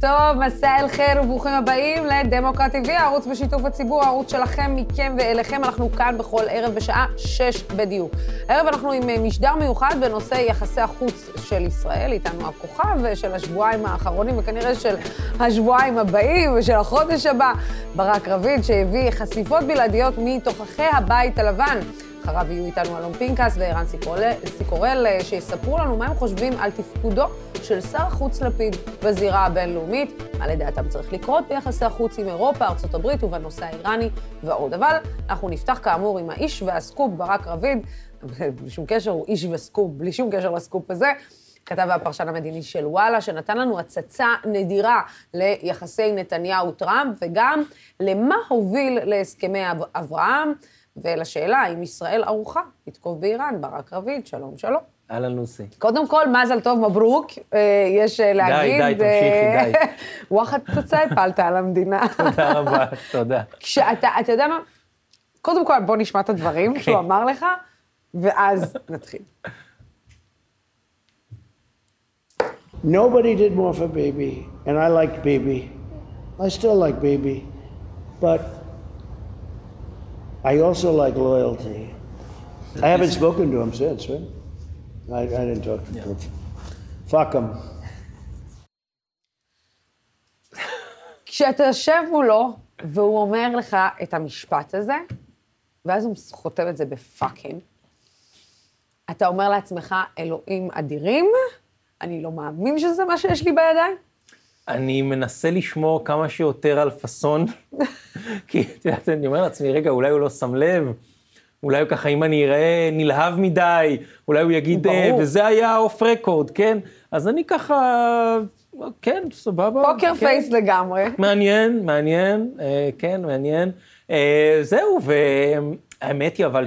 טוב, מסע אל חיר וברוכים הבאים לדמוקרט TV, הערוץ בשיתוף הציבור, הערוץ שלכם, מכם ואליכם. אנחנו כאן בכל ערב בשעה שש בדיוק. הערב אנחנו עם משדר מיוחד בנושא יחסי החוץ של ישראל, איתנו הכוכב של השבועיים האחרונים, וכנראה של השבועיים הבאים ושל החודש הבא, ברק רביד, שהביא חשיפות בלעדיות מתוככי הבית הלבן. אחריו יהיו איתנו אלון פינקס וערן סיקורל, אה, שיספרו לנו מה הם חושבים על תפקודו של שר החוץ לפיד בזירה הבינלאומית, מה לדעתם צריך לקרות ביחסי החוץ עם אירופה, ארה"ב ובנושא האיראני ועוד. אבל אנחנו נפתח כאמור עם האיש והסקופ ברק רביד, בלי שום קשר, הוא איש וסקופ, בלי שום קשר לסקופ הזה. כתב והפרשן המדיני של וואלה, שנתן לנו הצצה נדירה ליחסי נתניהו-טראמפ, וגם למה הוביל להסכמי אברהם. ולשאלה האם ישראל ערוכה לתקוף באיראן, ברק רביד, שלום, שלום. אהלן לוסי. קודם כל, מזל טוב, מברוק, אה, יש אה, להגיד. די, די, תמשיכי, די. וואחד פצצה הפלת על המדינה. תודה רבה, תודה. כשאתה, אתה יודע מה? קודם כל, בוא נשמע את הדברים שהוא אמר לך, ואז נתחיל. Nobody did more for baby, and I liked baby. I still like baby, but I also like loyalty. I haven't spoken to him since, right? I, I didn't talk to him. Fuck him. כשאתה יושב מולו, והוא אומר לך את המשפט הזה, ואז הוא חותם את זה בפאקינג, אתה אומר לעצמך, אלוהים אדירים, אני לא מאמין שזה מה שיש לי בידיים. אני מנסה לשמור כמה שיותר על פאסון, כי את יודעת, אני אומר לעצמי, רגע, אולי הוא לא שם לב, אולי הוא ככה, אם אני אראה נלהב מדי, אולי הוא יגיד, אה, וזה היה off record, כן? אז אני ככה, כן, סבבה. פוקר כן. פייס לגמרי. מעניין, מעניין, אה, כן, מעניין. אה, זהו, והאמת היא אבל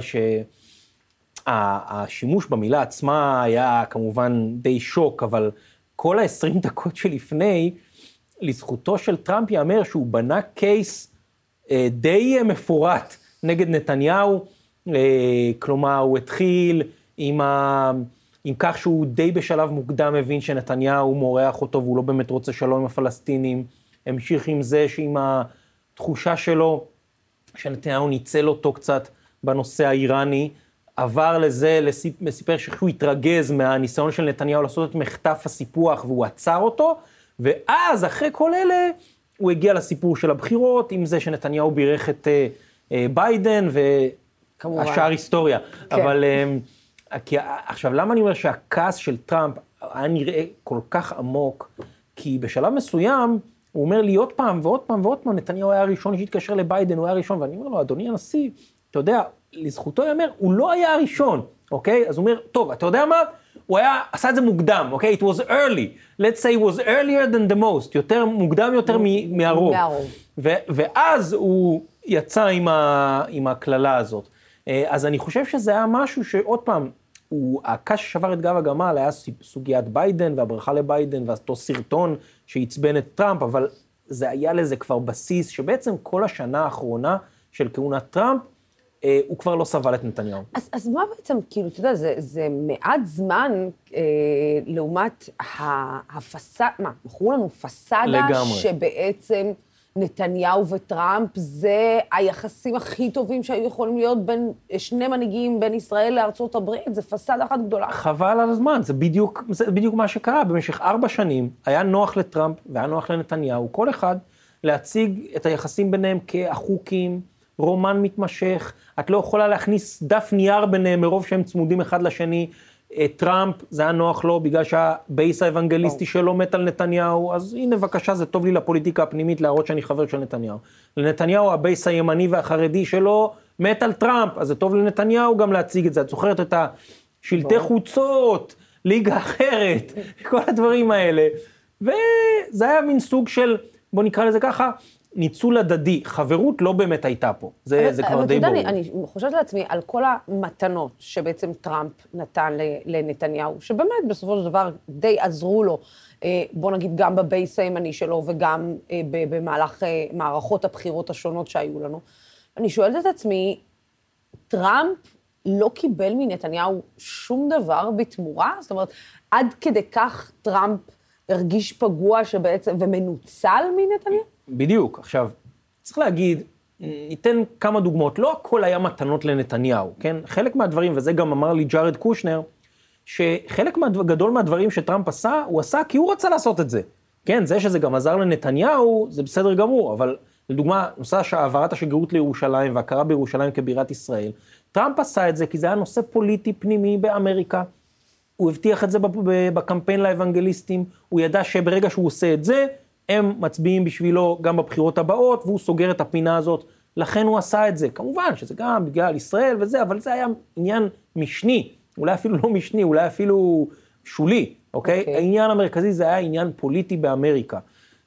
שהשימוש במילה עצמה היה כמובן די שוק, אבל כל ה-20 דקות שלפני, לזכותו של טראמפ ייאמר שהוא בנה קייס אה, די אה, מפורט נגד נתניהו, אה, כלומר, הוא התחיל עם, ה... עם כך שהוא די בשלב מוקדם הבין שנתניהו מורח אותו והוא לא באמת רוצה שלום עם הפלסטינים, המשיך עם זה שעם התחושה שלו שנתניהו ניצל אותו קצת בנושא האיראני, עבר לזה, סיפר שהוא התרגז מהניסיון של נתניהו לעשות את מחטף הסיפוח והוא עצר אותו, ואז, אחרי כל אלה, הוא הגיע לסיפור של הבחירות, עם זה שנתניהו בירך את uh, uh, ביידן, והשאר היסטוריה. כן. אבל uh, כי, עכשיו, למה אני אומר שהכעס של טראמפ היה נראה כל כך עמוק? כי בשלב מסוים, הוא אומר לי עוד פעם ועוד פעם ועוד פעם, נתניהו היה הראשון שהתקשר לביידן, הוא היה הראשון, ואני אומר לו, אדוני הנשיא, אתה יודע, לזכותו ייאמר, הוא לא היה הראשון, אוקיי? אז הוא אומר, טוב, אתה יודע מה? הוא היה, עשה את זה מוקדם, אוקיי? Okay? It was early. Let's say it was earlier than the most. יותר מוקדם יותר מהרוב. מהרוב. ואז הוא יצא עם, ה, עם הקללה הזאת. אה, אז אני חושב שזה היה משהו שעוד פעם, הוא, הקש ששבר את גב הגמל היה סוגיית ביידן והברכה לביידן ואותו סרטון שעצבן את טראמפ, אבל זה היה לזה כבר בסיס שבעצם כל השנה האחרונה של כהונת טראמפ אה, הוא כבר לא סבל את נתניהו. אז, אז מה בעצם, כאילו, אתה יודע, זה, זה מעט זמן אה, לעומת הפסאדה, מה, מכרו לנו פסאדה לגמרי. שבעצם נתניהו וטראמפ זה היחסים הכי טובים שהיו יכולים להיות בין שני מנהיגים, בין ישראל לארצות הברית, זה פסאדה אחת גדולה. חבל על הזמן, זה בדיוק, זה בדיוק מה שקרה. במשך ארבע שנים היה נוח לטראמפ והיה נוח לנתניהו, כל אחד להציג את היחסים ביניהם כאחוקים, רומן מתמשך, את לא יכולה להכניס דף נייר ביניהם מרוב שהם צמודים אחד לשני. אה, טראמפ, זה היה נוח לו בגלל שה base האוונגליסטי שלו מת על נתניהו, אז הנה בבקשה, זה טוב לי לפוליטיקה הפנימית להראות שאני חבר של נתניהו. לנתניהו, ה base הימני והחרדי שלו מת על טראמפ, אז זה טוב לנתניהו גם להציג את זה. את זוכרת את השלטי חוצות, ליגה אחרת, כל הדברים האלה. וזה היה מין סוג של, בוא נקרא לזה ככה, ניצול הדדי, חברות לא באמת הייתה פה, זה, אבל, זה כבר אבל די ברור. אני, אני חושבת לעצמי על כל המתנות שבעצם טראמפ נתן לנתניהו, שבאמת בסופו של דבר די עזרו לו, אה, בוא נגיד גם בבייס הימני שלו וגם אה, במהלך אה, מערכות הבחירות השונות שהיו לנו. אני שואלת את עצמי, טראמפ לא קיבל מנתניהו שום דבר בתמורה? זאת אומרת, עד כדי כך טראמפ הרגיש פגוע שבעצם, ומנוצל מנתניהו? בדיוק. עכשיו, צריך להגיד, ניתן כמה דוגמאות. לא הכל היה מתנות לנתניהו, כן? חלק מהדברים, וזה גם אמר לי ג'ארד קושנר, שחלק מה, גדול מהדברים שטראמפ עשה, הוא עשה כי הוא רצה לעשות את זה. כן, זה שזה גם עזר לנתניהו, זה בסדר גמור, אבל לדוגמה, נושא העברת השגרירות לירושלים והכרה בירושלים כבירת ישראל, טראמפ עשה את זה כי זה היה נושא פוליטי פנימי באמריקה. הוא הבטיח את זה בקמפיין לאוונגליסטים, הוא ידע שברגע שהוא עושה את זה, הם מצביעים בשבילו גם בבחירות הבאות, והוא סוגר את הפינה הזאת. לכן הוא עשה את זה. כמובן שזה גם בגלל ישראל וזה, אבל זה היה עניין משני, אולי אפילו לא משני, אולי אפילו שולי, אוקיי? Okay. אוקיי. העניין המרכזי זה היה עניין פוליטי באמריקה.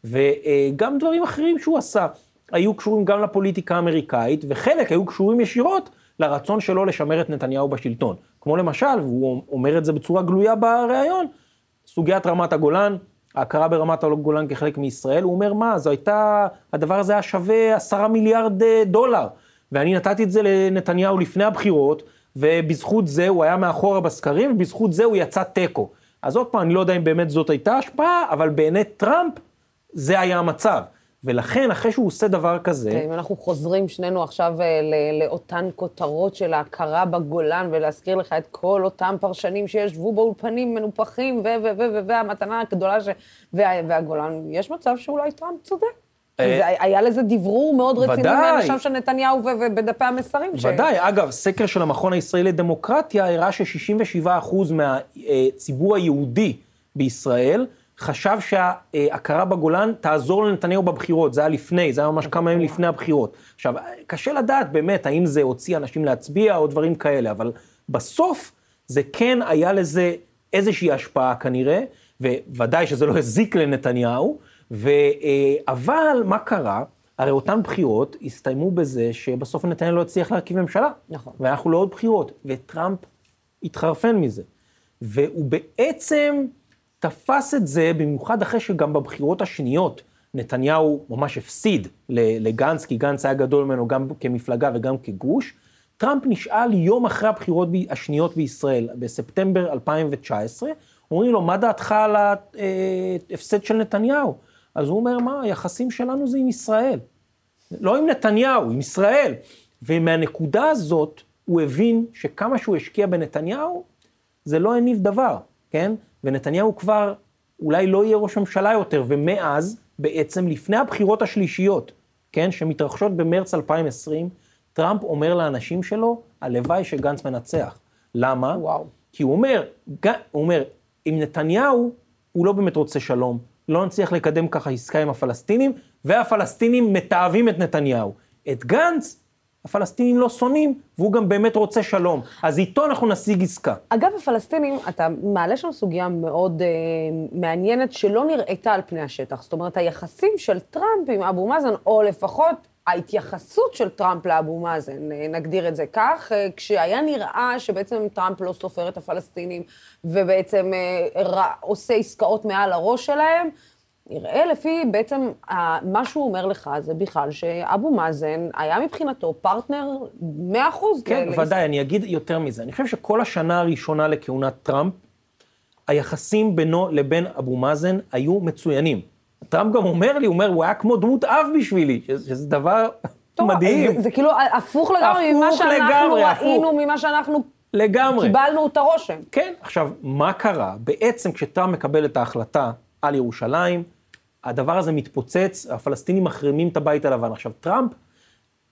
וגם דברים אחרים שהוא עשה היו קשורים גם לפוליטיקה האמריקאית, וחלק היו קשורים ישירות לרצון שלו לשמר את נתניהו בשלטון. כמו למשל, והוא אומר את זה בצורה גלויה בריאיון, סוגיית רמת הגולן, ההכרה ברמת הגולן כחלק מישראל, הוא אומר, מה, זו הייתה, הדבר הזה היה שווה עשרה מיליארד אה, דולר. ואני נתתי את זה לנתניהו לפני הבחירות, ובזכות זה הוא היה מאחורה בסקרים, ובזכות זה הוא יצא תיקו. אז עוד פעם, אני לא יודע אם באמת זאת הייתה השפעה, אבל בעיני טראמפ זה היה המצב. ולכן, אחרי שהוא עושה דבר כזה... כן, אם אנחנו חוזרים שנינו עכשיו אה, לאותן כותרות של ההכרה בגולן, ולהזכיר לך את כל אותם פרשנים שישבו באולפנים מנופחים, ו... ו... ו... והמתנה הגדולה ש... והגולן, יש מצב שאולי טראמפ צודק. אה, היה לזה דברור מאוד רציני מאנשיו של נתניהו ובדפי המסרים. ודאי, אגב, סקר של המכון הישראלי לדמוקרטיה הראה ש-67% מהציבור היהודי בישראל חשב שההכרה בגולן תעזור לנתניהו בבחירות, זה היה לפני, זה היה ממש כמה ימים לפני הבחירות. עכשיו, קשה לדעת באמת האם זה הוציא אנשים להצביע או דברים כאלה, אבל בסוף זה כן היה לזה איזושהי השפעה כנראה, וודאי שזה לא הזיק לנתניהו, ו... אה, אבל מה קרה? הרי אותן בחירות הסתיימו בזה שבסוף נתניהו לא הצליח להרכיב ממשלה. נכון. ואנחנו לעוד בחירות, וטראמפ התחרפן מזה. והוא בעצם תפס את זה במיוחד אחרי שגם בבחירות השניות נתניהו ממש הפסיד לגנץ, כי גנץ היה גדול ממנו גם כמפלגה וגם כגוש. טראמפ נשאל יום אחרי הבחירות השניות בישראל, בספטמבר 2019, אומרים לו, מה דעתך על ההפסד של נתניהו? אז הוא אומר, מה, היחסים שלנו זה עם ישראל. לא עם נתניהו, עם ישראל. ומהנקודה הזאת, הוא הבין שכמה שהוא השקיע בנתניהו, זה לא הניב דבר, כן? ונתניהו כבר אולי לא יהיה ראש ממשלה יותר, ומאז, בעצם לפני הבחירות השלישיות, כן, שמתרחשות במרץ 2020, טראמפ אומר לאנשים שלו, הלוואי שגנץ מנצח. למה? וואו. כי הוא אומר, הוא אומר, עם נתניהו, הוא לא באמת רוצה שלום, לא נצליח לקדם ככה עסקה עם הפלסטינים, והפלסטינים מתעבים את נתניהו. את גנץ, הפלסטינים לא שונאים, והוא גם באמת רוצה שלום. אז איתו אנחנו נשיג עסקה. אגב, הפלסטינים, אתה מעלה שם סוגיה מאוד אה, מעניינת שלא נראתה על פני השטח. זאת אומרת, היחסים של טראמפ עם אבו מאזן, או לפחות ההתייחסות של טראמפ לאבו מאזן, אה, נגדיר את זה כך, אה, כשהיה נראה שבעצם טראמפ לא סופר את הפלסטינים, ובעצם אה, עושה עסקאות מעל הראש שלהם, נראה לפי בעצם מה שהוא אומר לך זה בכלל שאבו מאזן היה מבחינתו פרטנר 100 אחוז. כן, ודאי, אני אגיד יותר מזה. אני חושב שכל השנה הראשונה לכהונת טראמפ, היחסים בינו לבין אבו מאזן היו מצוינים. טראמפ גם אומר לי, הוא אומר, הוא היה כמו דמות אב בשבילי, שזה דבר טוב, מדהים. זה, זה כאילו הפוך לגמרי ממה שאנחנו לגמרי, ראינו, הפוך. ממה שאנחנו לגמרי. קיבלנו את הרושם. כן, עכשיו, מה קרה? בעצם כשטראמפ מקבל את ההחלטה על ירושלים, הדבר הזה מתפוצץ, הפלסטינים מחרימים את הבית הלבן. עכשיו, טראמפ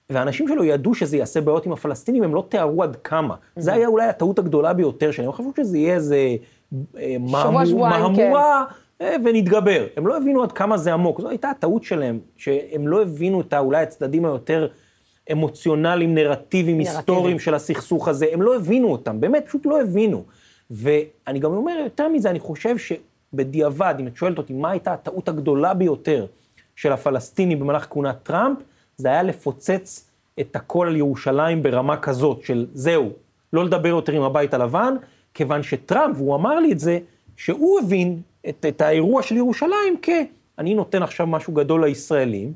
והאנשים שלו ידעו שזה יעשה בעיות עם הפלסטינים, הם לא תיארו עד כמה. Mm-hmm. זה היה אולי הטעות הגדולה ביותר שלהם, הם חשבו שזה יהיה איזה אה, מהמורה, כן. אה, ונתגבר. הם לא הבינו עד כמה זה עמוק, זו הייתה הטעות שלהם, שהם לא הבינו את אולי הצדדים היותר אמוציונליים, נרטיביים, היסטוריים של הסכסוך הזה, הם לא הבינו אותם, באמת, פשוט לא הבינו. ואני גם אומר יותר מזה, אני חושב ש... בדיעבד, אם את שואלת אותי מה הייתה הטעות הגדולה ביותר של הפלסטינים במהלך כהונת טראמפ, זה היה לפוצץ את הכל על ירושלים ברמה כזאת של זהו, לא לדבר יותר עם הבית הלבן, כיוון שטראמפ, והוא אמר לי את זה, שהוא הבין את, את האירוע של ירושלים כ... אני נותן עכשיו משהו גדול לישראלים,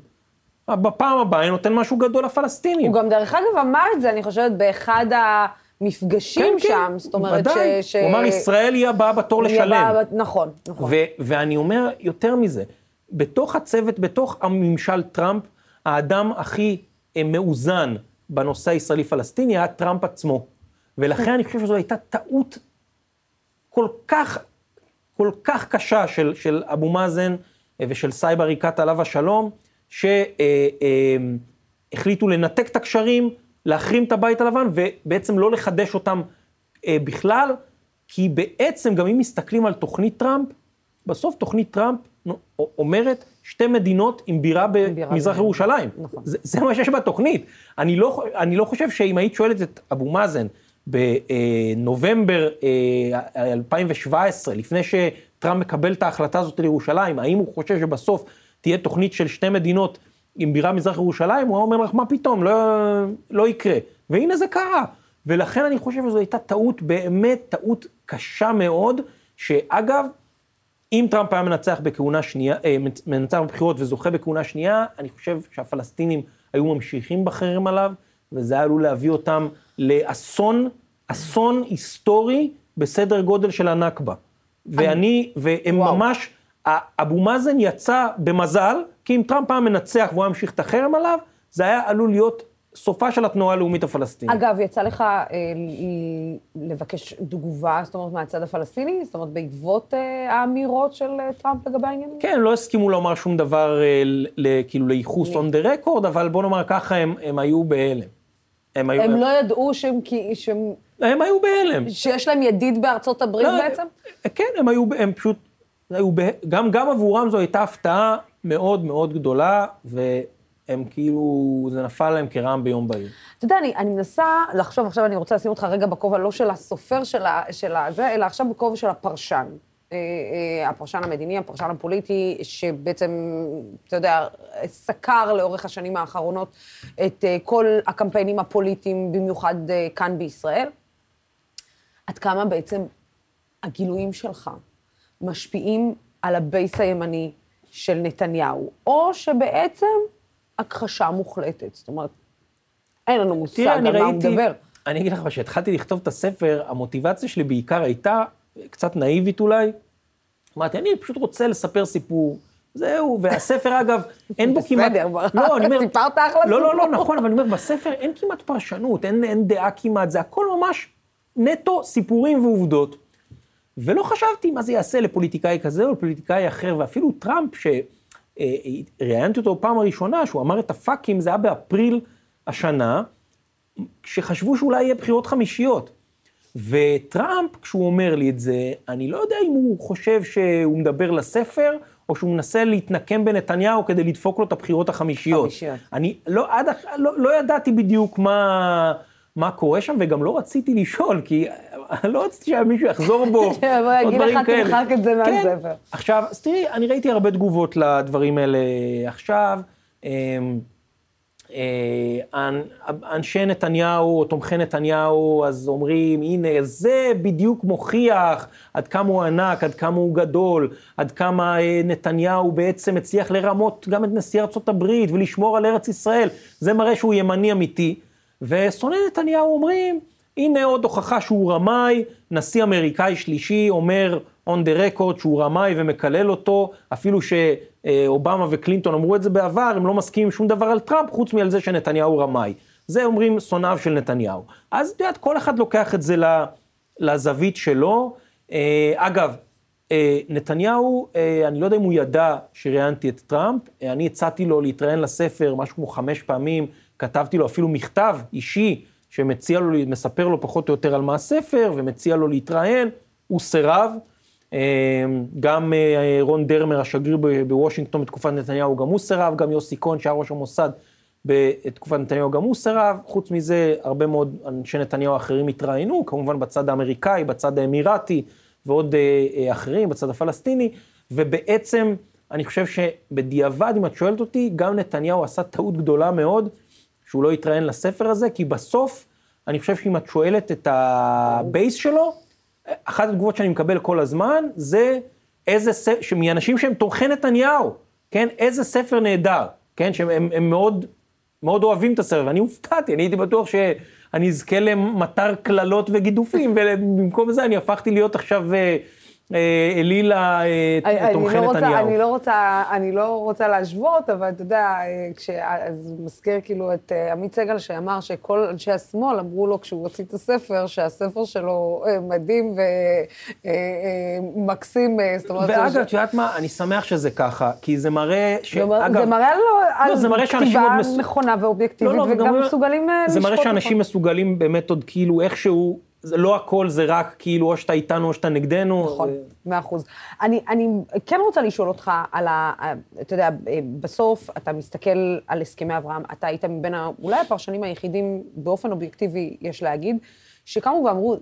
בפעם הבאה אני נותן משהו גדול לפלסטינים. הוא גם דרך אגב אמר את זה, אני חושבת, באחד ה... מפגשים כן, שם, כן, זאת אומרת ודאי. ש... הוא אמר, ישראל היא הבאה בתור היא לשלם. הבאה- נכון, נכון. ו- ואני אומר יותר מזה, בתוך הצוות, בתוך הממשל טראמפ, האדם הכי אה, מאוזן בנושא הישראלי-פלסטיני היה טראמפ עצמו. ולכן אני חושב שזו הייתה טעות כל כך, כל כך קשה של, של אבו מאזן אה, ושל סאיב עריקאת עליו השלום, שהחליטו לנתק את הקשרים, להחרים את הבית הלבן, ובעצם לא לחדש אותם אה, בכלל, כי בעצם, גם אם מסתכלים על תוכנית טראמפ, בסוף תוכנית טראמפ אומרת שתי מדינות עם בירה בירה במזרח ב- ירושלים. נכון. זה, זה מה שיש בתוכנית. אני לא, אני לא חושב שאם היית שואלת את אבו מאזן בנובמבר אה, 2017, לפני שטראמפ מקבל את ההחלטה הזאת לירושלים, האם הוא חושב שבסוף תהיה תוכנית של שתי מדינות עם בירה מזרח ירושלים, הוא היה אומר לך, מה פתאום, לא, לא יקרה. והנה זה קרה. ולכן אני חושב שזו הייתה טעות, באמת טעות קשה מאוד, שאגב, אם טראמפ היה מנצח בכהונה שנייה, אה, מנצח בבחירות וזוכה בכהונה שנייה, אני חושב שהפלסטינים היו ממשיכים בחרם עליו, וזה היה עלול להביא אותם לאסון, אסון היסטורי בסדר גודל של הנכבה. ואני, והם וואו. ממש, אבו מאזן יצא במזל, כי אם טראמפ היה מנצח והוא היה ממשיך את החרם עליו, זה היה עלול להיות סופה של התנועה הלאומית הפלסטינית. אגב, יצא לך אה, לבקש תגובה, זאת אומרת, מהצד הפלסטיני? זאת אומרת, בעקבות אה, האמירות של אה, טראמפ לגבי העניינים? כן, לא הסכימו לומר שום דבר, אה, ל- כאילו, לייחוס on the record, אבל בוא נאמר ככה, הם, הם היו בהלם. הם היו, הם לא ידעו שהם, שהם, הם היו בהלם. שיש להם ידיד בארצות הברית לא, בעצם? כן, הם היו, הם פשוט, היו, בה- גם, גם עבורם זו הייתה הפתעה מאוד מאוד גדולה, והם כאילו, זה נפל להם כרעם ביום בהיר. אתה יודע, אני, אני מנסה לחשוב, עכשיו אני רוצה לשים אותך רגע בכובע לא של הסופר של, ה, של הזה, אלא עכשיו בכובע של הפרשן. אה, אה, הפרשן המדיני, הפרשן הפוליטי, שבעצם, אתה יודע, סקר לאורך השנים האחרונות את אה, כל הקמפיינים הפוליטיים, במיוחד כאן בישראל. עד כמה בעצם הגילויים שלך משפיעים על הבייס הימני של נתניהו, או שבעצם הכחשה מוחלטת. זאת אומרת, אין לנו מושג תראה, על אני מה הוא ראיתי, מדבר. אני אגיד לך, כשהתחלתי לכתוב את הספר, המוטיבציה שלי בעיקר הייתה, קצת נאיבית אולי, אמרתי, אני פשוט רוצה לספר סיפור, זהו, והספר אגב, אין בו כמעט... בסדר, לא, אני אומר... סיפרת אחלה לא, לא, סיפור. לא, נכון, אבל אני אומר, בספר אין כמעט פרשנות, אין, אין דעה כמעט, זה הכל ממש נטו סיפורים ועובדות. ולא חשבתי מה זה יעשה לפוליטיקאי כזה או לפוליטיקאי אחר, ואפילו טראמפ, שראיינתי אותו פעם הראשונה, שהוא אמר את הפאקים, זה היה באפריל השנה, כשחשבו שאולי יהיה בחירות חמישיות. וטראמפ, כשהוא אומר לי את זה, אני לא יודע אם הוא חושב שהוא מדבר לספר, או שהוא מנסה להתנקם בנתניהו כדי לדפוק לו את הבחירות החמישיות. חמישיות. אני לא, עד, לא, לא ידעתי בדיוק מה, מה קורה שם, וגם לא רציתי לשאול, כי לא רציתי שמישהו יחזור בו, שיבוא יגיד לך. תמחק את זה כן. מהספר. עכשיו, אז תראי, אני ראיתי הרבה תגובות לדברים האלה עכשיו. אמ, אה, אנ- אנשי נתניהו או תומכי נתניהו, אז אומרים, הנה, זה בדיוק מוכיח עד כמה הוא ענק, עד כמה הוא גדול, עד כמה אה, נתניהו בעצם הצליח לרמות גם את נשיא ארצות הברית ולשמור על ארץ ישראל. זה מראה שהוא ימני אמיתי. ושונאי נתניהו אומרים, הנה עוד הוכחה שהוא רמאי, נשיא אמריקאי שלישי אומר on the record שהוא רמאי ומקלל אותו, אפילו שאובמה וקלינטון אמרו את זה בעבר, הם לא מסכימים שום דבר על טראמפ, חוץ מעל זה שנתניהו רמאי. זה אומרים שונאיו של נתניהו. אז את יודעת, כל אחד לוקח את זה לזווית שלו. אה, אגב, אה, נתניהו, אה, אני לא יודע אם הוא ידע שראיינתי את טראמפ, אני הצעתי לו להתראיין לספר משהו כמו חמש פעמים, כתבתי לו אפילו מכתב אישי שמציע לו, מספר לו פחות או יותר על מה הספר, ומציע לו להתראיין, הוא סירב. אה, גם אה, רון דרמר, השגריר בוושינגטון בתקופת נתניהו, גם הוא סירב, גם יוסי כהן, שהיה ראש המוסד בתקופת נתניהו, גם הוא סירב. חוץ מזה, הרבה מאוד אנשי נתניהו האחרים התראיינו, כמובן בצד האמריקאי, בצד האמירתי, ועוד אה, אה, אחרים, בצד הפלסטיני, ובעצם, אני חושב שבדיעבד, אם את שואלת אותי, גם נתניהו עשה טעות גדולה מאוד, שהוא לא התראיין לספר הזה, כי בסוף, אני חושב שאם את שואלת את הבייס שלו, אחת התגובות שאני מקבל כל הזמן, זה איזה ספר, מאנשים שהם תומכי נתניהו, כן? איזה ספר נהדר, כן? שהם הם, הם מאוד, מאוד אוהבים את הספר, ואני הופתעתי, אני הייתי בטוח אני אזכה למטר קללות וגידופים, ובמקום זה אני הפכתי להיות עכשיו... אה, אלילה אה, תומכי לא נתניהו. אני לא, רוצה, אני לא רוצה להשוות, אבל אתה יודע, אה, כש... אז מזכיר כאילו את עמית סגל שאמר שכל אנשי השמאל אמרו לו כשהוא הוציא את הספר, שהספר שלו מדהים ומקסים. ואגב, את יודעת מה? אני שמח שזה ככה, כי זה מראה ש... זה מראה לא, על כתיבה נכונה ואובייקטיבית, לא, לא, וגם מסוגלים לשפוט. זה מראה שאנשים מסוגלים באמת עוד כאילו איכשהו... זה לא הכל זה רק כאילו או שאתה איתנו או שאתה נגדנו. נכון, מאה אחוז. אני, אני כן רוצה לשאול אותך על ה... אתה יודע, בסוף אתה מסתכל על הסכמי אברהם, אתה היית מבין אולי הפרשנים היחידים באופן אובייקטיבי, יש להגיד, שקמו ואמרו,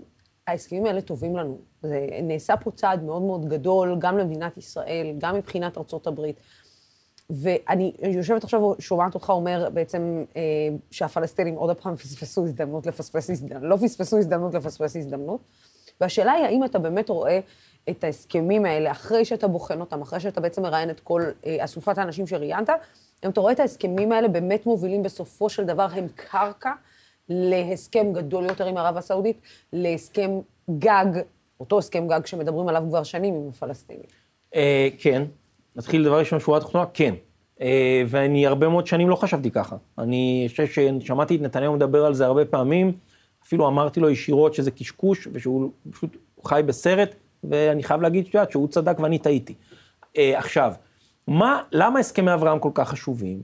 ההסכמים האלה טובים לנו. זה נעשה פה צעד מאוד מאוד גדול, גם למדינת ישראל, גם מבחינת ארצות הברית. ואני יושבת עכשיו, שומעת אותך אומר בעצם אה, שהפלסטינים עוד פעם פספסו הזדמנות לפספס הזדמנות, לא פספסו הזדמנות לפספס הזדמנות. והשאלה היא, האם אתה באמת רואה את ההסכמים האלה, אחרי שאתה בוחן אותם, אחרי שאתה בעצם מראיין את כל אה, אסופת האנשים שראיינת, אם אתה רואה את ההסכמים האלה באמת מובילים בסופו של דבר, הם קרקע להסכם גדול יותר עם ערב הסעודית, להסכם גג, אותו הסכם גג שמדברים עליו כבר שנים עם הפלסטינים. אה, כן, נתחיל דבר ראשון, שורה תחתונה, כן. אה, ואני הרבה מאוד שנים לא חשבתי ככה. אני חושב ששמעתי את נתניהו מדבר על זה הרבה פעמים, אפילו אמרתי לו ישירות שזה קשקוש, ושהוא פשוט חי בסרט, ואני חייב להגיד שאת שהוא צדק ואני טעיתי. אה, עכשיו, מה, למה הסכמי אברהם כל כך חשובים?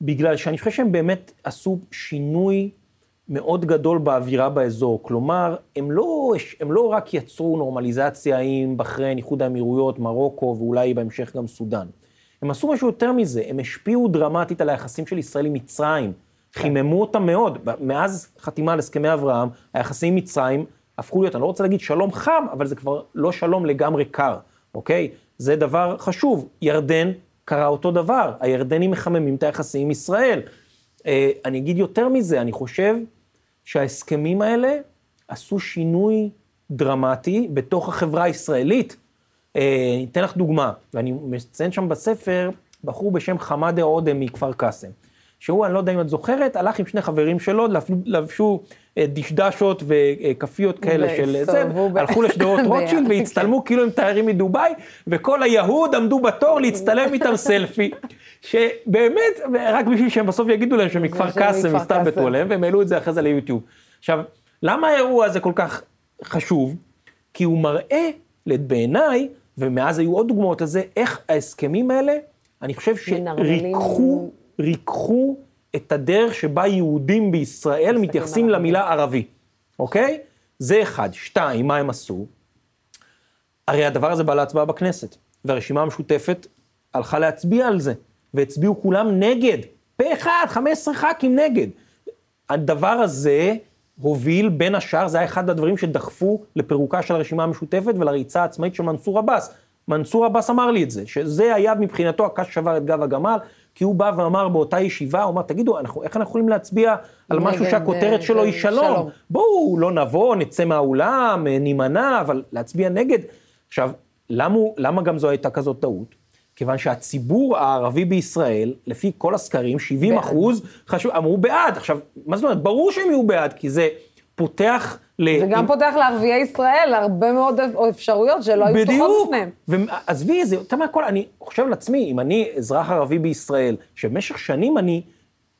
בגלל שאני חושב שהם באמת עשו שינוי מאוד גדול באווירה באזור. כלומר, הם לא, הם לא רק יצרו נורמליזציה עם בחריין, איחוד האמירויות, מרוקו ואולי בהמשך גם סודאן. הם עשו משהו יותר מזה, הם השפיעו דרמטית על היחסים של ישראל עם מצרים, כן. חיממו אותם מאוד. מאז חתימה על הסכמי אברהם, היחסים עם מצרים הפכו להיות, אני לא רוצה להגיד שלום חם, אבל זה כבר לא שלום לגמרי קר, אוקיי? זה דבר חשוב. ירדן קרה אותו דבר, הירדנים מחממים את היחסים עם ישראל. אה, אני אגיד יותר מזה, אני חושב שההסכמים האלה עשו שינוי דרמטי בתוך החברה הישראלית. אה, אני אתן לך דוגמה, ואני מציין שם בספר בחור בשם חמאדה עודה מכפר קאסם, שהוא, אני לא יודע אם את זוכרת, הלך עם שני חברים שלו, לבשו אה, דשדשות וכפיות כאלה של זה, הלכו לשדרות רוטשילד והצטלמו כאילו הם תיירים מדובאי, וכל היהוד עמדו בתור להצטלם איתם סלפי. שבאמת, רק בשביל שהם בסוף יגידו להם שמכפר קאסם הסתלבטו עליהם, והם העלו את זה אחרי זה ליוטיוב. עכשיו, למה האירוע הזה כל כך חשוב? כי הוא מראה, בעיניי, ומאז היו עוד דוגמאות לזה, איך ההסכמים האלה, אני חושב שריככו, ריככו את הדרך שבה יהודים בישראל מתייחסים למילה ערבי, אוקיי? זה אחד. שתיים, מה הם עשו? הרי הדבר הזה בא להצבעה בכנסת, והרשימה המשותפת הלכה להצביע על זה. והצביעו כולם נגד. פה אחד, 15 ח"כים נגד. הדבר הזה הוביל, בין השאר, זה היה אחד הדברים שדחפו לפירוקה של הרשימה המשותפת ולריצה העצמאית של מנסור עבאס. מנסור עבאס אמר לי את זה, שזה היה מבחינתו הקש שבר את גב הגמל, כי הוא בא ואמר באותה ישיבה, הוא אמר, תגידו, אנחנו, איך אנחנו יכולים להצביע על משהו שהכותרת שלו היא שלום? שלום. בואו, לא נבוא, נצא מהאולם, נימנע, אבל להצביע נגד. עכשיו, למה, למה גם זו הייתה כזאת טעות? כיוון שהציבור הערבי בישראל, לפי כל הסקרים, 70 בעד. אחוז, חשוב, אמרו בעד. עכשיו, מה זאת אומרת? ברור שהם יהיו בעד, כי זה פותח ל... זה גם פותח לערביי ישראל הרבה מאוד אפשרויות שלא היו פתוחות בפניהם. בדיוק. ועזבי, זה יותר מהכל, אני חושב על עצמי, אם אני אזרח ערבי בישראל, שבמשך שנים אני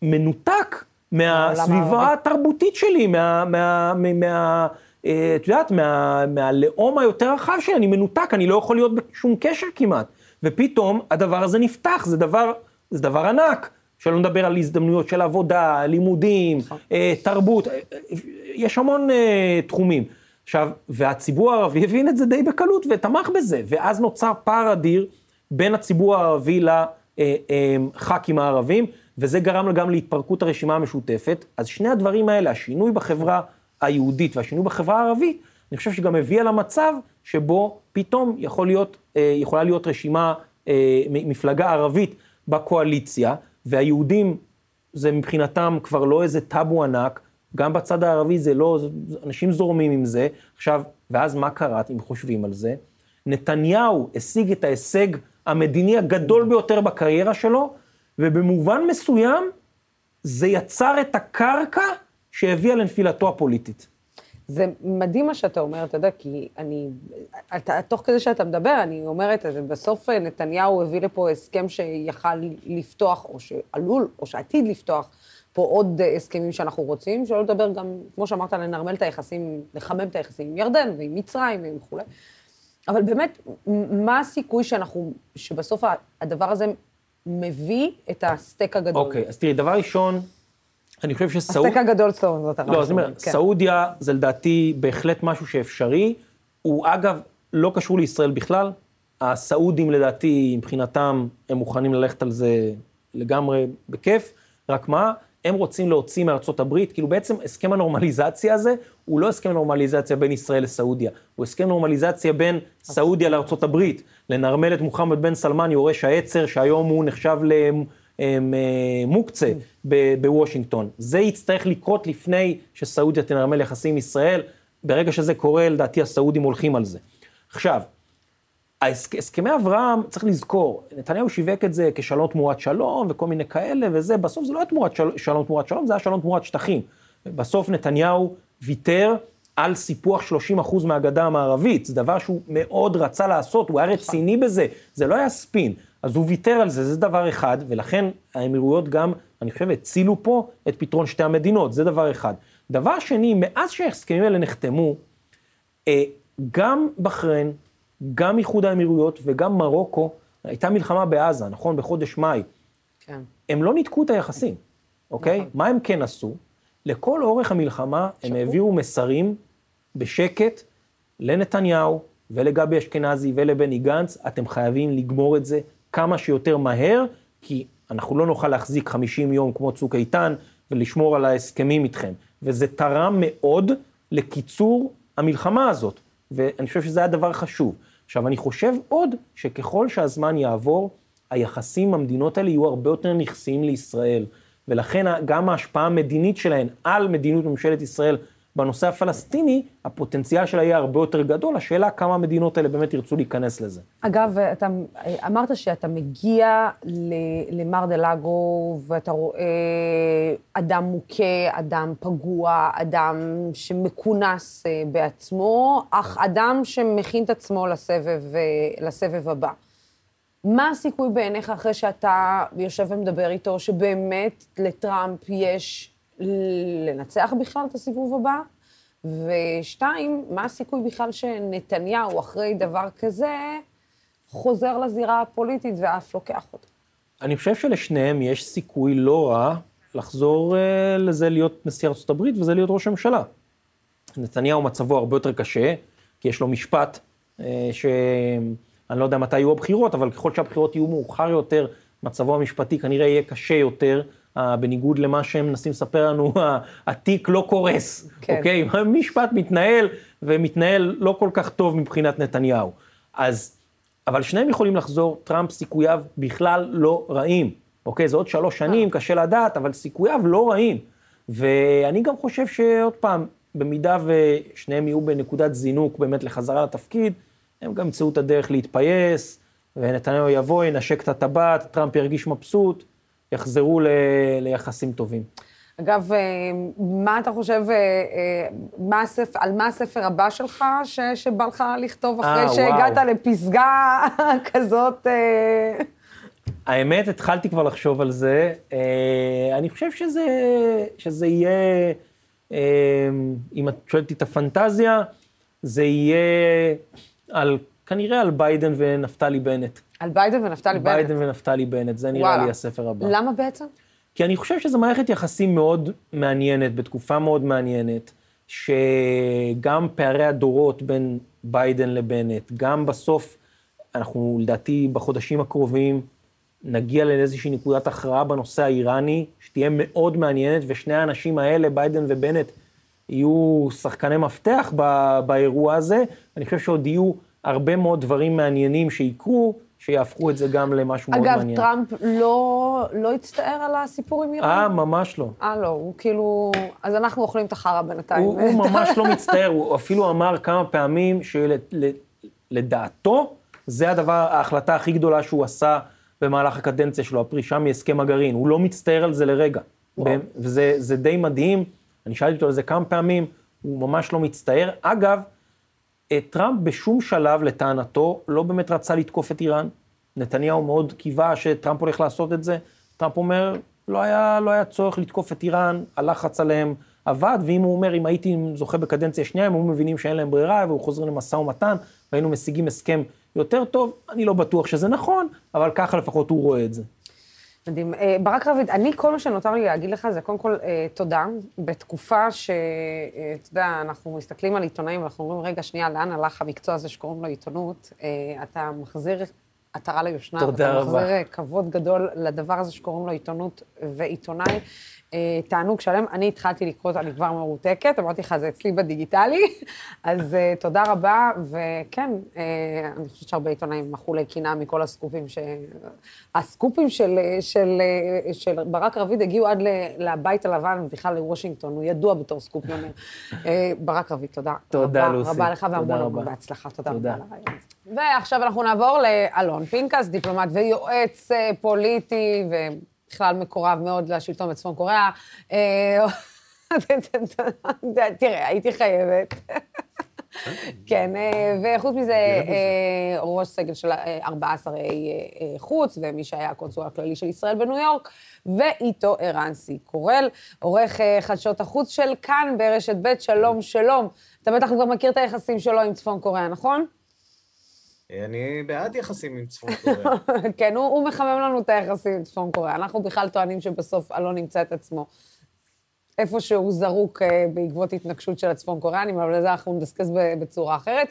מנותק מהסביבה התרבותית שלי, מה... מה, מה, מה אה, את יודעת, מה, מהלאום היותר רחב שלי, אני מנותק, אני לא יכול להיות בשום קשר כמעט. ופתאום הדבר הזה נפתח, זה דבר, זה דבר ענק. שלא נדבר על הזדמנויות של עבודה, לימודים, נכון. אה, תרבות, אה, יש המון אה, תחומים. עכשיו, והציבור הערבי הבין את זה די בקלות ותמך בזה, ואז נוצר פער אדיר בין הציבור הערבי לח"כים הערבים, וזה גרם גם להתפרקות הרשימה המשותפת. אז שני הדברים האלה, השינוי בחברה היהודית והשינוי בחברה הערבית, אני חושב שגם הביא למצב שבו פתאום יכול להיות, אה, יכולה להיות רשימה, אה, מפלגה ערבית בקואליציה, והיהודים זה מבחינתם כבר לא איזה טאבו ענק, גם בצד הערבי זה לא, אנשים זורמים עם זה. עכשיו, ואז מה קרה, אם חושבים על זה? נתניהו השיג את ההישג המדיני הגדול ביותר בקריירה שלו, ובמובן מסוים זה יצר את הקרקע שהביאה לנפילתו הפוליטית. זה מדהים מה שאתה אומר, אתה יודע, כי אני, אתה, תוך כדי שאתה מדבר, אני אומרת, בסוף נתניהו הביא לפה הסכם שיכל לפתוח, או שעלול, או שעתיד לפתוח, פה עוד הסכמים שאנחנו רוצים, שלא לדבר גם, כמו שאמרת, לנרמל את היחסים, לחמם את היחסים עם ירדן ועם מצרים וכולי. אבל באמת, מה הסיכוי שאנחנו, שבסוף הדבר הזה מביא את הסטייק הגדול? אוקיי, okay, אז תראי, דבר ראשון, אני חושב שסעוד... הסטייק הגדול סטון, זאת הרעיון. לא, זאת אומרת, כן. סעודיה זה לדעתי בהחלט משהו שאפשרי. הוא אגב לא קשור לישראל בכלל. הסעודים לדעתי, מבחינתם, הם מוכנים ללכת על זה לגמרי בכיף. רק מה, הם רוצים להוציא מארצות הברית, כאילו בעצם הסכם הנורמליזציה הזה, הוא לא הסכם נורמליזציה בין ישראל לסעודיה, הוא הסכם נורמליזציה בין סעודיה לארצות הברית, לנרמל את מוחמד בן סלמן, יורש העצר, שהיום הוא נחשב למוקצה בוושינגטון. זה יצטרך לקרות לפני שסעודיה תנרמל יחסים עם ישראל, ברגע שזה קורה, לדעתי הסעודים הולכים על זה. עכשיו, הסכמי אברהם, צריך לזכור, נתניהו שיווק את זה כשלום תמורת שלום וכל מיני כאלה וזה, בסוף זה לא היה תמורת של, שלום תמורת שלום, זה היה שלום תמורת שטחים. בסוף נתניהו ויתר על סיפוח 30% מהגדה המערבית, זה דבר שהוא מאוד רצה לעשות, הוא היה רציני בזה, זה לא היה ספין. אז הוא ויתר על זה, זה דבר אחד, ולכן האמירויות גם, אני חושב, הצילו פה את פתרון שתי המדינות, זה דבר אחד. דבר שני, מאז שההסכמים האלה נחתמו, אה, גם בחריין, גם איחוד האמירויות וגם מרוקו, הייתה מלחמה בעזה, נכון? בחודש מאי. כן. הם לא ניתקו את היחסים, אוקיי? נכון. מה הם כן עשו? לכל אורך המלחמה שקו. הם העבירו מסרים בשקט לנתניהו ולגבי אשכנזי ולבני גנץ, אתם חייבים לגמור את זה כמה שיותר מהר, כי אנחנו לא נוכל להחזיק 50 יום כמו צוק איתן ולשמור על ההסכמים איתכם. וזה תרם מאוד לקיצור המלחמה הזאת, ואני חושב שזה היה דבר חשוב. עכשיו, אני חושב עוד שככל שהזמן יעבור, היחסים עם המדינות האלה יהיו הרבה יותר נכסיים לישראל, ולכן גם ההשפעה המדינית שלהן על מדיניות ממשלת ישראל בנושא הפלסטיני, הפוטנציאל שלה יהיה הרבה יותר גדול, השאלה כמה המדינות האלה באמת ירצו להיכנס לזה. אגב, אתה אמרת שאתה מגיע למר דה לגו ואתה רואה אדם מוכה, אדם פגוע, אדם שמכונס אה, בעצמו, אך אדם שמכין את עצמו לסבב, אה, לסבב הבא. מה הסיכוי בעיניך אחרי שאתה יושב ומדבר איתו, שבאמת לטראמפ יש לנצח בכלל את הסיבוב הבא? ושתיים, מה הסיכוי בכלל שנתניהו, אחרי דבר כזה, חוזר לזירה הפוליטית ואף לוקח אותו? אני חושב שלשניהם יש סיכוי לא רע לחזור uh, לזה להיות נשיא ארצות הברית וזה להיות ראש הממשלה. נתניהו מצבו הרבה יותר קשה, כי יש לו משפט uh, שאני לא יודע מתי יהיו הבחירות, אבל ככל שהבחירות יהיו מאוחר יותר, מצבו המשפטי כנראה יהיה קשה יותר. בניגוד למה שהם מנסים לספר לנו, התיק לא קורס, כן. אוקיי? המשפט מתנהל, ומתנהל לא כל כך טוב מבחינת נתניהו. אז, אבל שניהם יכולים לחזור, טראמפ סיכוייו בכלל לא רעים, אוקיי? זה עוד שלוש שנים, אה. קשה לדעת, אבל סיכוייו לא רעים. ואני גם חושב שעוד פעם, במידה ושניהם יהיו בנקודת זינוק באמת לחזרה לתפקיד, הם גם ימצאו את הדרך להתפייס, ונתניהו יבוא, ינשק את הטבעת, טראמפ ירגיש מבסוט. יחזרו ל, ליחסים טובים. אגב, אה, מה אתה חושב, אה, אה, מה הספר, על מה הספר הבא שלך ש, שבא לך לכתוב אחרי 아, שהגעת וואו. לפסגה כזאת? האמת, התחלתי כבר לחשוב על זה. אני חושב שזה, שזה יהיה, אם את שואלת את הפנטזיה, זה יהיה על, כנראה על ביידן ונפתלי בנט. על ביידן ונפתלי בנט. ביידן ונפתלי בנט, זה נראה וואלה. לי הספר הבא. למה בעצם? כי אני חושב שזו מערכת יחסים מאוד מעניינת, בתקופה מאוד מעניינת, שגם פערי הדורות בין ביידן לבנט, גם בסוף, אנחנו לדעתי בחודשים הקרובים נגיע לאיזושהי נקודת הכרעה בנושא האיראני, שתהיה מאוד מעניינת, ושני האנשים האלה, ביידן ובנט, יהיו שחקני מפתח באירוע הזה. אני חושב שעוד יהיו הרבה מאוד דברים מעניינים שיקרו, שיהפכו את זה גם למשהו מאוד מעניין. אגב, טראמפ לא, לא הצטער על הסיפור עם איראן? אה, ממש לא. אה, לא, הוא כאילו... אז אנחנו אוכלים את החרא בינתיים. הוא, הוא ממש לא מצטער, הוא אפילו אמר כמה פעמים שלדעתו, זה הדבר, ההחלטה הכי גדולה שהוא עשה במהלך הקדנציה שלו, הפרישה מהסכם הגרעין. הוא לא מצטער על זה לרגע. וזה די מדהים. אני שאלתי אותו על זה כמה פעמים, הוא ממש לא מצטער. אגב, טראמפ בשום שלב, לטענתו, לא באמת רצה לתקוף את איראן. נתניהו מאוד קיווה שטראמפ הולך לעשות את זה. טראמפ אומר, לא היה, לא היה צורך לתקוף את איראן, הלחץ עליהם עבד, ואם הוא אומר, אם הייתי זוכה בקדנציה שנייה, הם היו מבינים שאין להם ברירה, והוא חוזרים למשא ומתן, והיינו משיגים הסכם יותר טוב, אני לא בטוח שזה נכון, אבל ככה לפחות הוא רואה את זה. מדהים. אה, ברק רביד, אני, כל מה שנותר לי להגיד לך זה קודם כל אה, תודה. בתקופה שאתה אה, יודע, אנחנו מסתכלים על עיתונאים ואנחנו אומרים, רגע, שנייה, לאן הלך המקצוע הזה שקוראים לו עיתונות? אתה מחזיר עטרה ליושנה. תודה רבה. אתה מחזיר כבוד גדול לדבר הזה שקוראים לו עיתונות ועיתונאי. אה, תענוג שלם. אני התחלתי לקרוא, אני כבר מרותקת, אמרתי לך, זה אצלי בדיגיטלי, אז אה, תודה רבה, וכן, אה, אני חושבת שהרבה עיתונאים מחו לקנאה מכל הסקופים, ש... הסקופים של, של, של ברק רביד הגיעו עד לבית הלבן, ובכלל לוושינגטון, הוא ידוע בתור סקופיונר. ברק רביד, תודה. תודה, רבה, לוסי. רבה לך והמון המון בהצלחה, תודה רבה על. ועכשיו אנחנו נעבור לאלון פנקס, דיפלומט ויועץ פוליטי, ו... בכלל מקורב מאוד לשלטון בצפון קוריאה. אה, תראה, הייתי חייבת. כן, אה, וחוץ מזה, אה, ראש סגל של 14 חוץ, ומי שהיה הקונסול הכללי של ישראל בניו יורק, ואיתו ערן סי קורל, עורך חדשות החוץ של כאן ברשת ב', שלום, שלום. אתה בטח כבר מכיר את היחסים שלו עם צפון קוריאה, נכון? אני בעד יחסים עם צפון קוריאה. כן, הוא, הוא מחמם לנו את היחסים עם צפון קוריאה. אנחנו בכלל טוענים שבסוף אלון ימצא את עצמו איפה שהוא זרוק אה, בעקבות התנגשות של הצפון קוריאנים, אבל לזה אנחנו נדסקס בצורה אחרת.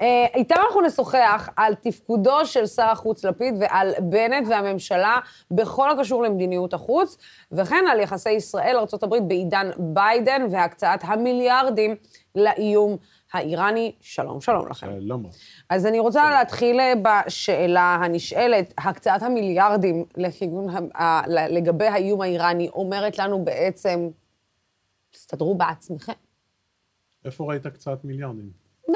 אה, איתם אנחנו נשוחח על תפקודו של שר החוץ לפיד ועל בנט והממשלה בכל הקשור למדיניות החוץ, וכן על יחסי ישראל-ארה"ב בעידן ביידן והקצאת המיליארדים לאיום האיראני. שלום, שלום לכם. שלום. אז אני רוצה להתחיל אה, בשאלה הנשאלת, הקצאת המיליארדים לכיוון, לגבי האיום האיראני אומרת לנו בעצם, תסתדרו בעצמכם. איפה ראית הקצאת מיליארדים? לא,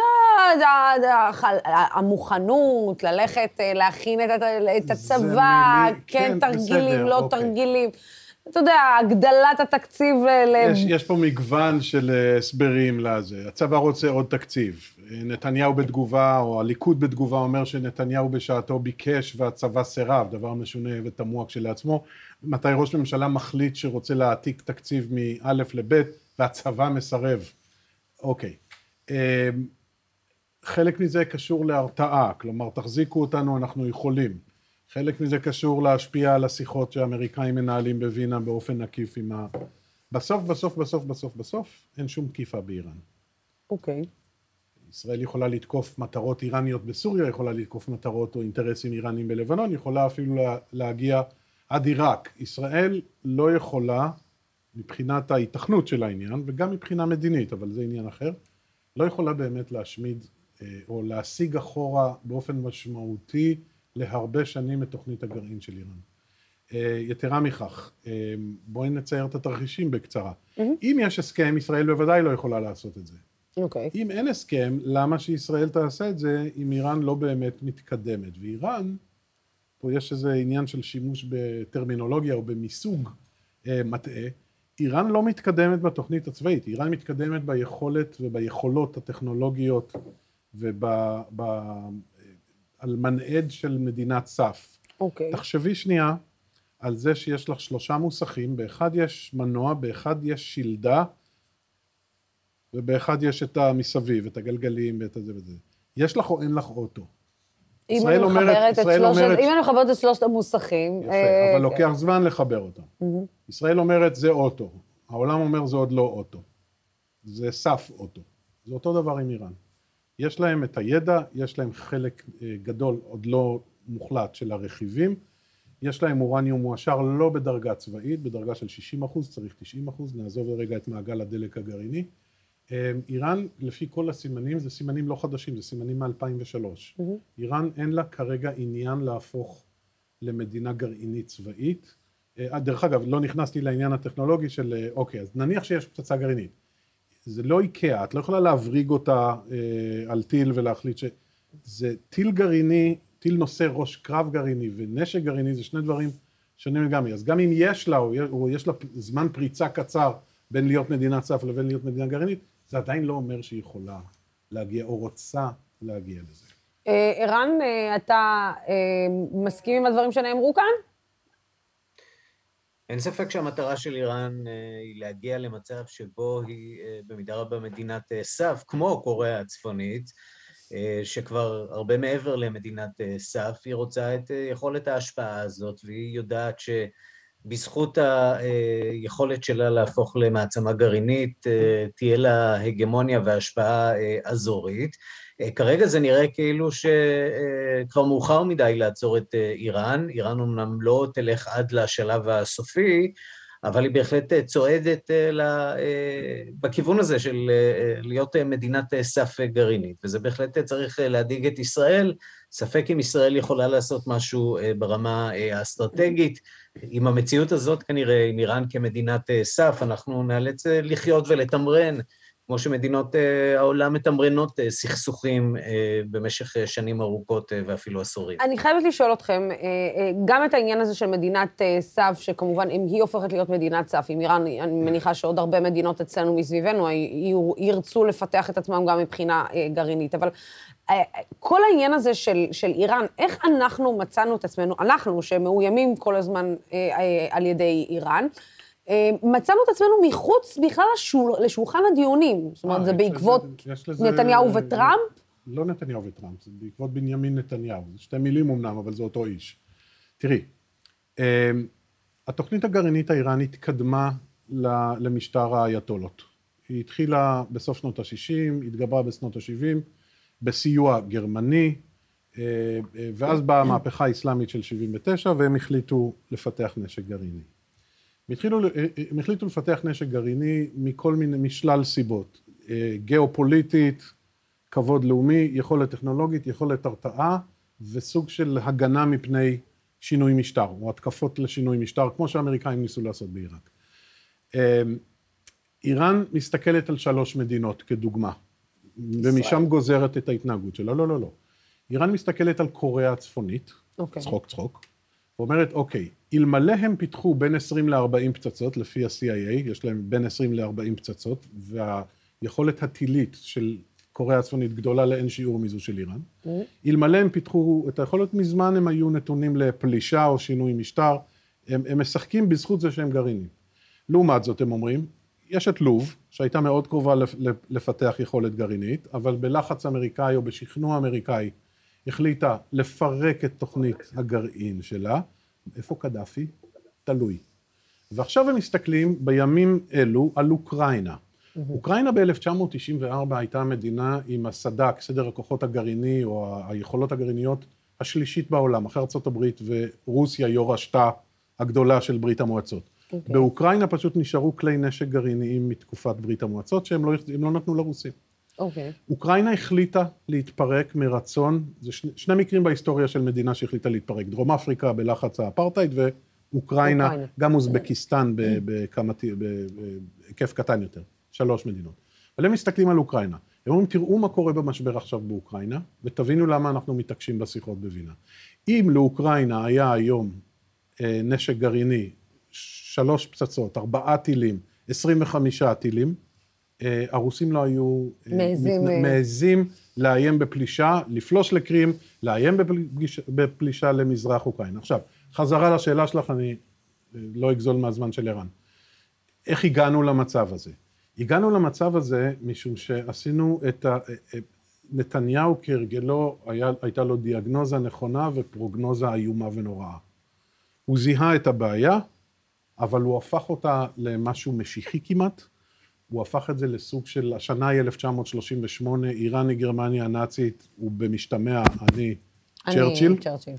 המוכנות, ללכת אה, להכין את הצבא, כן, כן תרגילים, לא אוקיי. תרגילים. אתה יודע, הגדלת התקציב ל... יש, יש פה מגוון של אה, הסברים לזה. הצבא רוצה עוד תקציב. נתניהו בתגובה, או הליכוד בתגובה, אומר שנתניהו בשעתו ביקש והצבא סירב, דבר משונה ותמוה כשלעצמו. מתי ראש ממשלה מחליט שרוצה להעתיק תקציב מא' לב' והצבא מסרב. אוקיי. חלק מזה קשור להרתעה, כלומר, תחזיקו אותנו, אנחנו יכולים. חלק מזה קשור להשפיע על השיחות שהאמריקאים מנהלים בווינה באופן עקיף עם ה... בסוף, בסוף, בסוף, בסוף, בסוף, אין שום תקיפה באיראן. אוקיי. Okay. ישראל יכולה לתקוף מטרות איראניות בסוריה, יכולה לתקוף מטרות או אינטרסים איראניים בלבנון, יכולה אפילו להגיע עד עיראק. ישראל לא יכולה, מבחינת ההיתכנות של העניין, וגם מבחינה מדינית, אבל זה עניין אחר, לא יכולה באמת להשמיד אה, או להשיג אחורה באופן משמעותי להרבה שנים את תוכנית הגרעין של איראן. אה, יתרה מכך, אה, בואי נצייר את התרחישים בקצרה. Mm-hmm. אם יש הסכם, ישראל בוודאי לא יכולה לעשות את זה. אוקיי. Okay. אם אין הסכם, למה שישראל תעשה את זה אם איראן לא באמת מתקדמת? ואיראן, פה יש איזה עניין של שימוש בטרמינולוגיה או במיסוג אה, מטעה, איראן לא מתקדמת בתוכנית הצבאית, איראן מתקדמת ביכולת וביכולות הטכנולוגיות וב... על מנעד של מדינת סף. אוקיי. Okay. תחשבי שנייה על זה שיש לך שלושה מוסכים, באחד יש מנוע, באחד יש שלדה, ובאחד יש את המסביב, את הגלגלים ואת הזה וזה. יש לך או אין לך אוטו? אם אני מחברת את שלושת, אומרת, אם אני מחברת את שלושת המוסכים... יפה, אה, אבל לוקח זמן לחבר אותם. Mm-hmm. ישראל אומרת, זה אוטו. העולם אומר, זה עוד לא אוטו. זה סף אוטו. זה אותו דבר עם איראן. יש להם את הידע, יש להם חלק אה, גדול, עוד לא מוחלט, של הרכיבים, יש להם אורניום מועשר לא בדרגה צבאית, בדרגה של 60 אחוז, צריך 90 אחוז, נעזוב לרגע את מעגל הדלק הגרעיני. אה, איראן, לפי כל הסימנים, זה סימנים לא חדשים, זה סימנים מ-2003. Mm-hmm. איראן אין לה כרגע עניין להפוך למדינה גרעינית צבאית. אה, דרך אגב, לא נכנסתי לעניין הטכנולוגי של, אוקיי, אז נניח שיש פצצה גרעינית. זה לא איקאה, את לא יכולה להבריג אותה אה, על טיל ולהחליט ש... זה טיל גרעיני, טיל נושא ראש קרב גרעיני ונשק גרעיני זה שני דברים שונים לגמרי. אז גם אם יש לה, או יש לה זמן פריצה קצר בין להיות מדינת סף לבין להיות מדינה גרעינית, זה עדיין לא אומר שהיא יכולה להגיע או רוצה להגיע לזה. אה, ערן, אה, אתה אה, מסכים עם הדברים שנאמרו כאן? אין ספק שהמטרה של איראן היא להגיע למצב שבו היא במידה רבה מדינת סף, כמו קוריאה הצפונית, שכבר הרבה מעבר למדינת סף, היא רוצה את יכולת ההשפעה הזאת, והיא יודעת שבזכות היכולת שלה להפוך למעצמה גרעינית, תהיה לה הגמוניה והשפעה אזורית. אה, כרגע זה נראה כאילו שכבר מאוחר מדי לעצור את אה, איראן, איראן אמנם לא תלך עד לשלב הסופי, אבל היא בהחלט אה, צועדת בכיוון הזה של להיות מדינת סף גרעינית, וזה בהחלט צריך להדאיג את ישראל. ספק אם ישראל יכולה לעשות משהו ברמה האסטרטגית. עם המציאות הזאת כנראה, עם איראן כמדינת סף, אנחנו נאלץ לחיות ולתמרן כמו שמדינות אה, העולם מתמרנות אה, סכסוכים אה, במשך שנים ארוכות ואפילו עשורים. אני חייבת לשאול אתכם, גם את העניין הזה של מדינת סף, שכמובן, אם היא הופכת להיות מדינת סף, עם איראן, אני מניחה שעוד הרבה מדינות אצלנו מסביבנו ירצו לפתח את עצמם גם מבחינה גרעינית, אבל כל העניין הזה של, של איראן, איך אנחנו מצאנו את עצמנו, אנחנו, שמאוימים כל הזמן על ידי איראן, אה, מצאנו את עצמנו מחוץ בכלל לשול, לשולחן הדיונים. זאת אומרת, אה, זה בעקבות לזה, נתניהו וטראמפ? לא נתניהו וטראמפ, זה בעקבות בנימין נתניהו. זה שתי מילים אמנם, אבל זה אותו איש. תראי, אה, התוכנית הגרעינית האיראנית קדמה למשטר האייתולות. היא התחילה בסוף שנות ה-60, התגברה בשנות ה-70, בסיוע גרמני, ואז באה המהפכה האסלאמית של 79, והם החליטו לפתח נשק גרעיני. הם התחילו, אה, אה, הם החליטו לפתח נשק גרעיני מכל מיני, משלל סיבות. אה, גיאופוליטית, כבוד לאומי, יכולת טכנולוגית, יכולת הרתעה וסוג של הגנה מפני שינוי משטר, או התקפות לשינוי משטר, כמו שהאמריקאים ניסו לעשות בעיראק. איראן מסתכלת על שלוש מדינות כדוגמה, ומשם גוזרת את ההתנהגות שלה. לא, לא, לא. איראן מסתכלת על קוריאה הצפונית, okay. אוקיי. צחוק צחוק, ואומרת, אוקיי, אלמלא הם פיתחו בין 20 ל-40 פצצות, לפי ה-CIA, יש להם בין 20 ל-40 פצצות, והיכולת הטילית של קוריאה הצפונית גדולה לאין שיעור מזו של איראן. Mm-hmm. אלמלא הם פיתחו את היכולת, מזמן הם היו נתונים לפלישה או שינוי משטר. הם, הם משחקים בזכות זה שהם גרעינים. לעומת זאת, הם אומרים, יש את לוב, שהייתה מאוד קרובה לפתח יכולת גרעינית, אבל בלחץ אמריקאי או בשכנוע אמריקאי החליטה לפרק את תוכנית הגרעין שלה. איפה קדאפי? תלוי. ועכשיו הם מסתכלים בימים אלו על אוקראינה. Mm-hmm. אוקראינה ב-1994 הייתה מדינה עם הסד"כ, סדר הכוחות הגרעיני או היכולות הגרעיניות השלישית בעולם, אחרי ארה"ב ורוסיה יורשתה הגדולה של ברית המועצות. Okay. אוקיי. באוקראינה פשוט נשארו כלי נשק גרעיניים מתקופת ברית המועצות שהם לא, לא נתנו לרוסים. אוקיי. Okay. אוקראינה החליטה להתפרק מרצון, זה שני, שני מקרים בהיסטוריה של מדינה שהחליטה להתפרק, דרום אפריקה בלחץ האפרטהייד ואוקראינה, אוקראינה. גם אוזבקיסטן בהיקף קטן יותר, שלוש מדינות. אבל הם מסתכלים על אוקראינה, הם אומרים תראו מה קורה במשבר עכשיו באוקראינה ותבינו למה אנחנו מתעקשים בשיחות בווינה. אם לאוקראינה היה היום אה, נשק גרעיני, שלוש פצצות, ארבעה טילים, עשרים וחמישה טילים, הרוסים לא היו אה, מעזים, מת... אה. מעזים לאיים בפלישה, לפלוש לקרים, לאיים בפליש... בפלישה למזרח אוקראינה. עכשיו, חזרה לשאלה שלך, אני לא אגזול מהזמן של ערן. איך הגענו למצב הזה? הגענו למצב הזה משום שעשינו את ה... נתניהו כהרגלו, היה, הייתה לו דיאגנוזה נכונה ופרוגנוזה איומה ונוראה. הוא זיהה את הבעיה, אבל הוא הפך אותה למשהו משיחי כמעט, הוא הפך את זה לסוג של, השנה היא 1938, איראן היא גרמניה הנאצית, הוא במשתמע, אני צ'רצ'יל. צ'רצ'יל.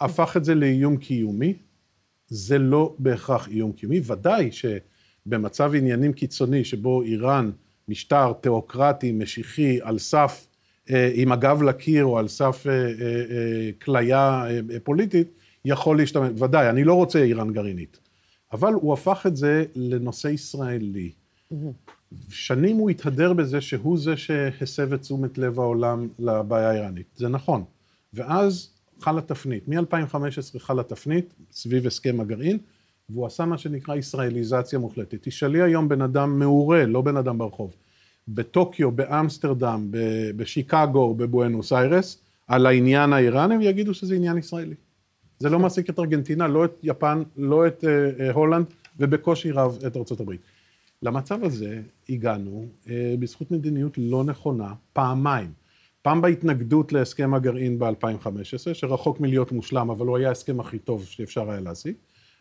הפך את זה לאיום קיומי, זה לא בהכרח איום קיומי, ודאי שבמצב עניינים קיצוני שבו איראן, משטר תיאוקרטי, משיחי, על סף, אה, עם הגב לקיר או על סף כליה אה, אה, אה, פוליטית, יכול להשתמש, ודאי, אני לא רוצה איראן גרעינית, אבל הוא הפך את זה לנושא ישראלי. שנים הוא התהדר בזה שהוא זה שהסב את תשומת לב העולם לבעיה האיראנית. זה נכון. ואז חלה תפנית. מ-2015 חלה תפנית סביב הסכם הגרעין, והוא עשה מה שנקרא ישראליזציה מוחלטת. תשאלי היום בן אדם מעורה, לא בן אדם ברחוב, בטוקיו, באמסטרדם, בשיקגו, בבואנוס איירס, על העניין האיראני, הם יגידו שזה עניין ישראלי. זה לא מעסיק את ארגנטינה, לא את יפן, לא את uh, uh, הולנד, ובקושי רב את ארצות הברית. למצב הזה הגענו uh, בזכות מדיניות לא נכונה פעמיים. פעם בהתנגדות להסכם הגרעין ב-2015, שרחוק מלהיות מושלם, אבל הוא היה ההסכם הכי טוב שאפשר היה להשיג,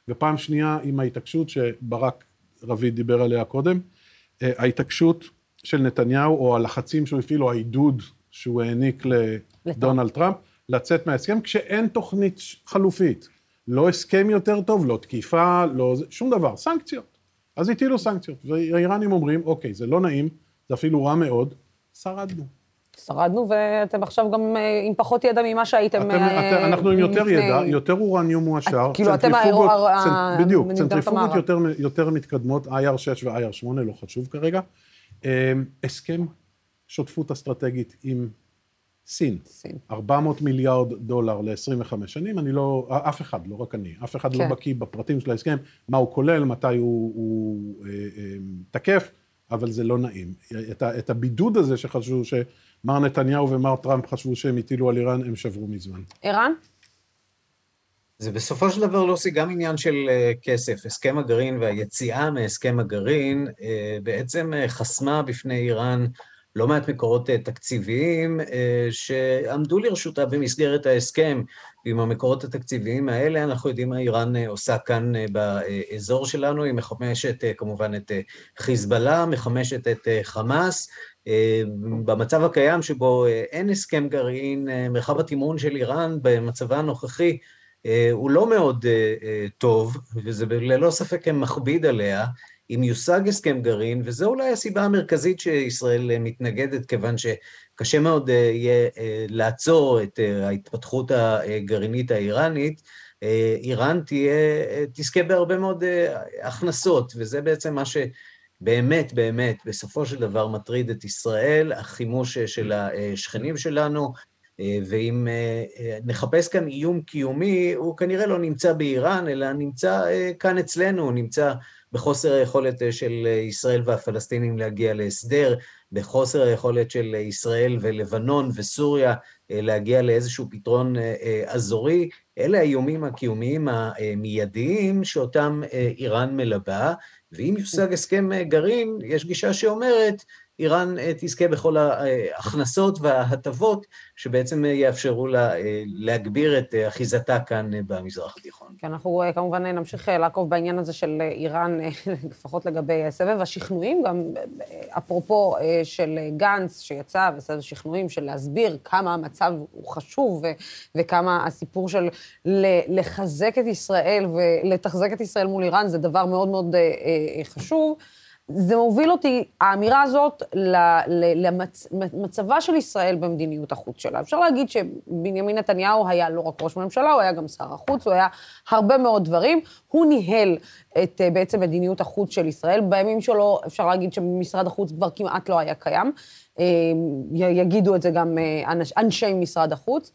ופעם שנייה עם ההתעקשות שברק רביד דיבר עליה קודם, ההתעקשות של נתניהו, או הלחצים שהוא הפעיל, או העידוד שהוא העניק לדונלד טראמפ, לצאת מההסכם, כשאין תוכנית חלופית. לא הסכם יותר טוב, לא תקיפה, לא שום דבר, סנקציות. אז הטילו סנקציות, והאיראנים אומרים, אוקיי, זה לא נעים, זה אפילו רע מאוד, שרדנו. שרדנו, ואתם עכשיו גם אה, עם פחות ידע ממה שהייתם אתם, אה, אתם, אנחנו עם יותר ידע, יותר אורניום מועשר. כאילו אתם ה... בדיוק, צנטריפוגות יותר, יותר מתקדמות, IR6 ו-IR8, לא חשוב כרגע. אה, הסכם שותפות אסטרטגית עם סין. סין. 400 מיליארד דולר ל-25 שנים, אני לא, אף אחד, לא רק אני, אף אחד לא כן. לא בקיא בפרטים של ההסכם, מה הוא כולל, מתי הוא, הוא אה, אה, תקף, אבל זה לא נעים. את, ה, את הבידוד הזה שחשבו, שמר נתניהו ומר טראמפ חשבו שהם הטילו על איראן, הם שברו מזמן. ערן? זה בסופו של דבר, לוסי, גם עניין של uh, כסף. הסכם הגרעין והיציאה מהסכם הגרעין uh, בעצם uh, חסמה בפני איראן לא מעט מקורות אה, תקציביים אה, שעמדו לרשותה במסגרת ההסכם. ועם המקורות התקציביים האלה אנחנו יודעים מה איראן אה, עושה כאן באזור שלנו, היא מחמשת כמובן את חיזבאללה, מחמשת את חמאס. במצב הקיים שבו אין הסכם גרעין, מרחב התמרון של איראן במצבה הנוכחי הוא לא מאוד טוב, וזה ללא ספק מכביד עליה. אם יושג הסכם גרעין, וזו אולי הסיבה המרכזית שישראל אה, מתנגדת, כיוון שקשה מאוד אה, יהיה אה, לעצור את ההתפתחות הגרעינית האיראנית, איראן תהיה, תזכה בהרבה מאוד הכנסות, וזה בעצם מה שבאמת, באמת, בסופו של דבר מטריד את ישראל, החימוש של השכנים שלנו, ואם נחפש כאן איום קיומי, הוא כנראה לא נמצא באיראן, אלא נמצא כאן אצלנו, הוא נמצא בחוסר היכולת אה, של אה, ישראל והפלסטינים להגיע להסדר, בחוסר היכולת של אה, ישראל ולבנון וסוריה להגיע לאיזשהו פתרון אזורי. אלה האיומים הקיומיים המיידיים שאותם איראן מלבה, ואם יושג הסכם גרעין, יש גישה שאומרת, איראן אה, תזכה בכל ההכנסות וההטבות שבעצם יאפשרו לה אה, להגביר את אה, אחיזתה כאן במזרח התיכון. כן, אנחנו כמובן נמשיך לעקוב בעניין הזה של איראן, לפחות לגבי סבב השכנועים, גם אפרופו של גנץ שיצא בסבב שכנועים, של להסביר כמה המצב הוא חשוב וכמה הסיפור של לחזק את ישראל ולתחזק את ישראל מול איראן זה דבר מאוד מאוד חשוב. זה מוביל אותי, האמירה הזאת, למצבה של ישראל במדיניות החוץ שלה. אפשר להגיד שבנימין נתניהו היה לא רק ראש ממשלה, הוא היה גם שר החוץ, הוא היה הרבה מאוד דברים. הוא ניהל את אה, בעצם מדיניות החוץ של ישראל. בימים שלו, אפשר להגיד שמשרד החוץ כבר כמעט לא היה קיים. אה, יגידו את זה גם אה, אנשי משרד החוץ.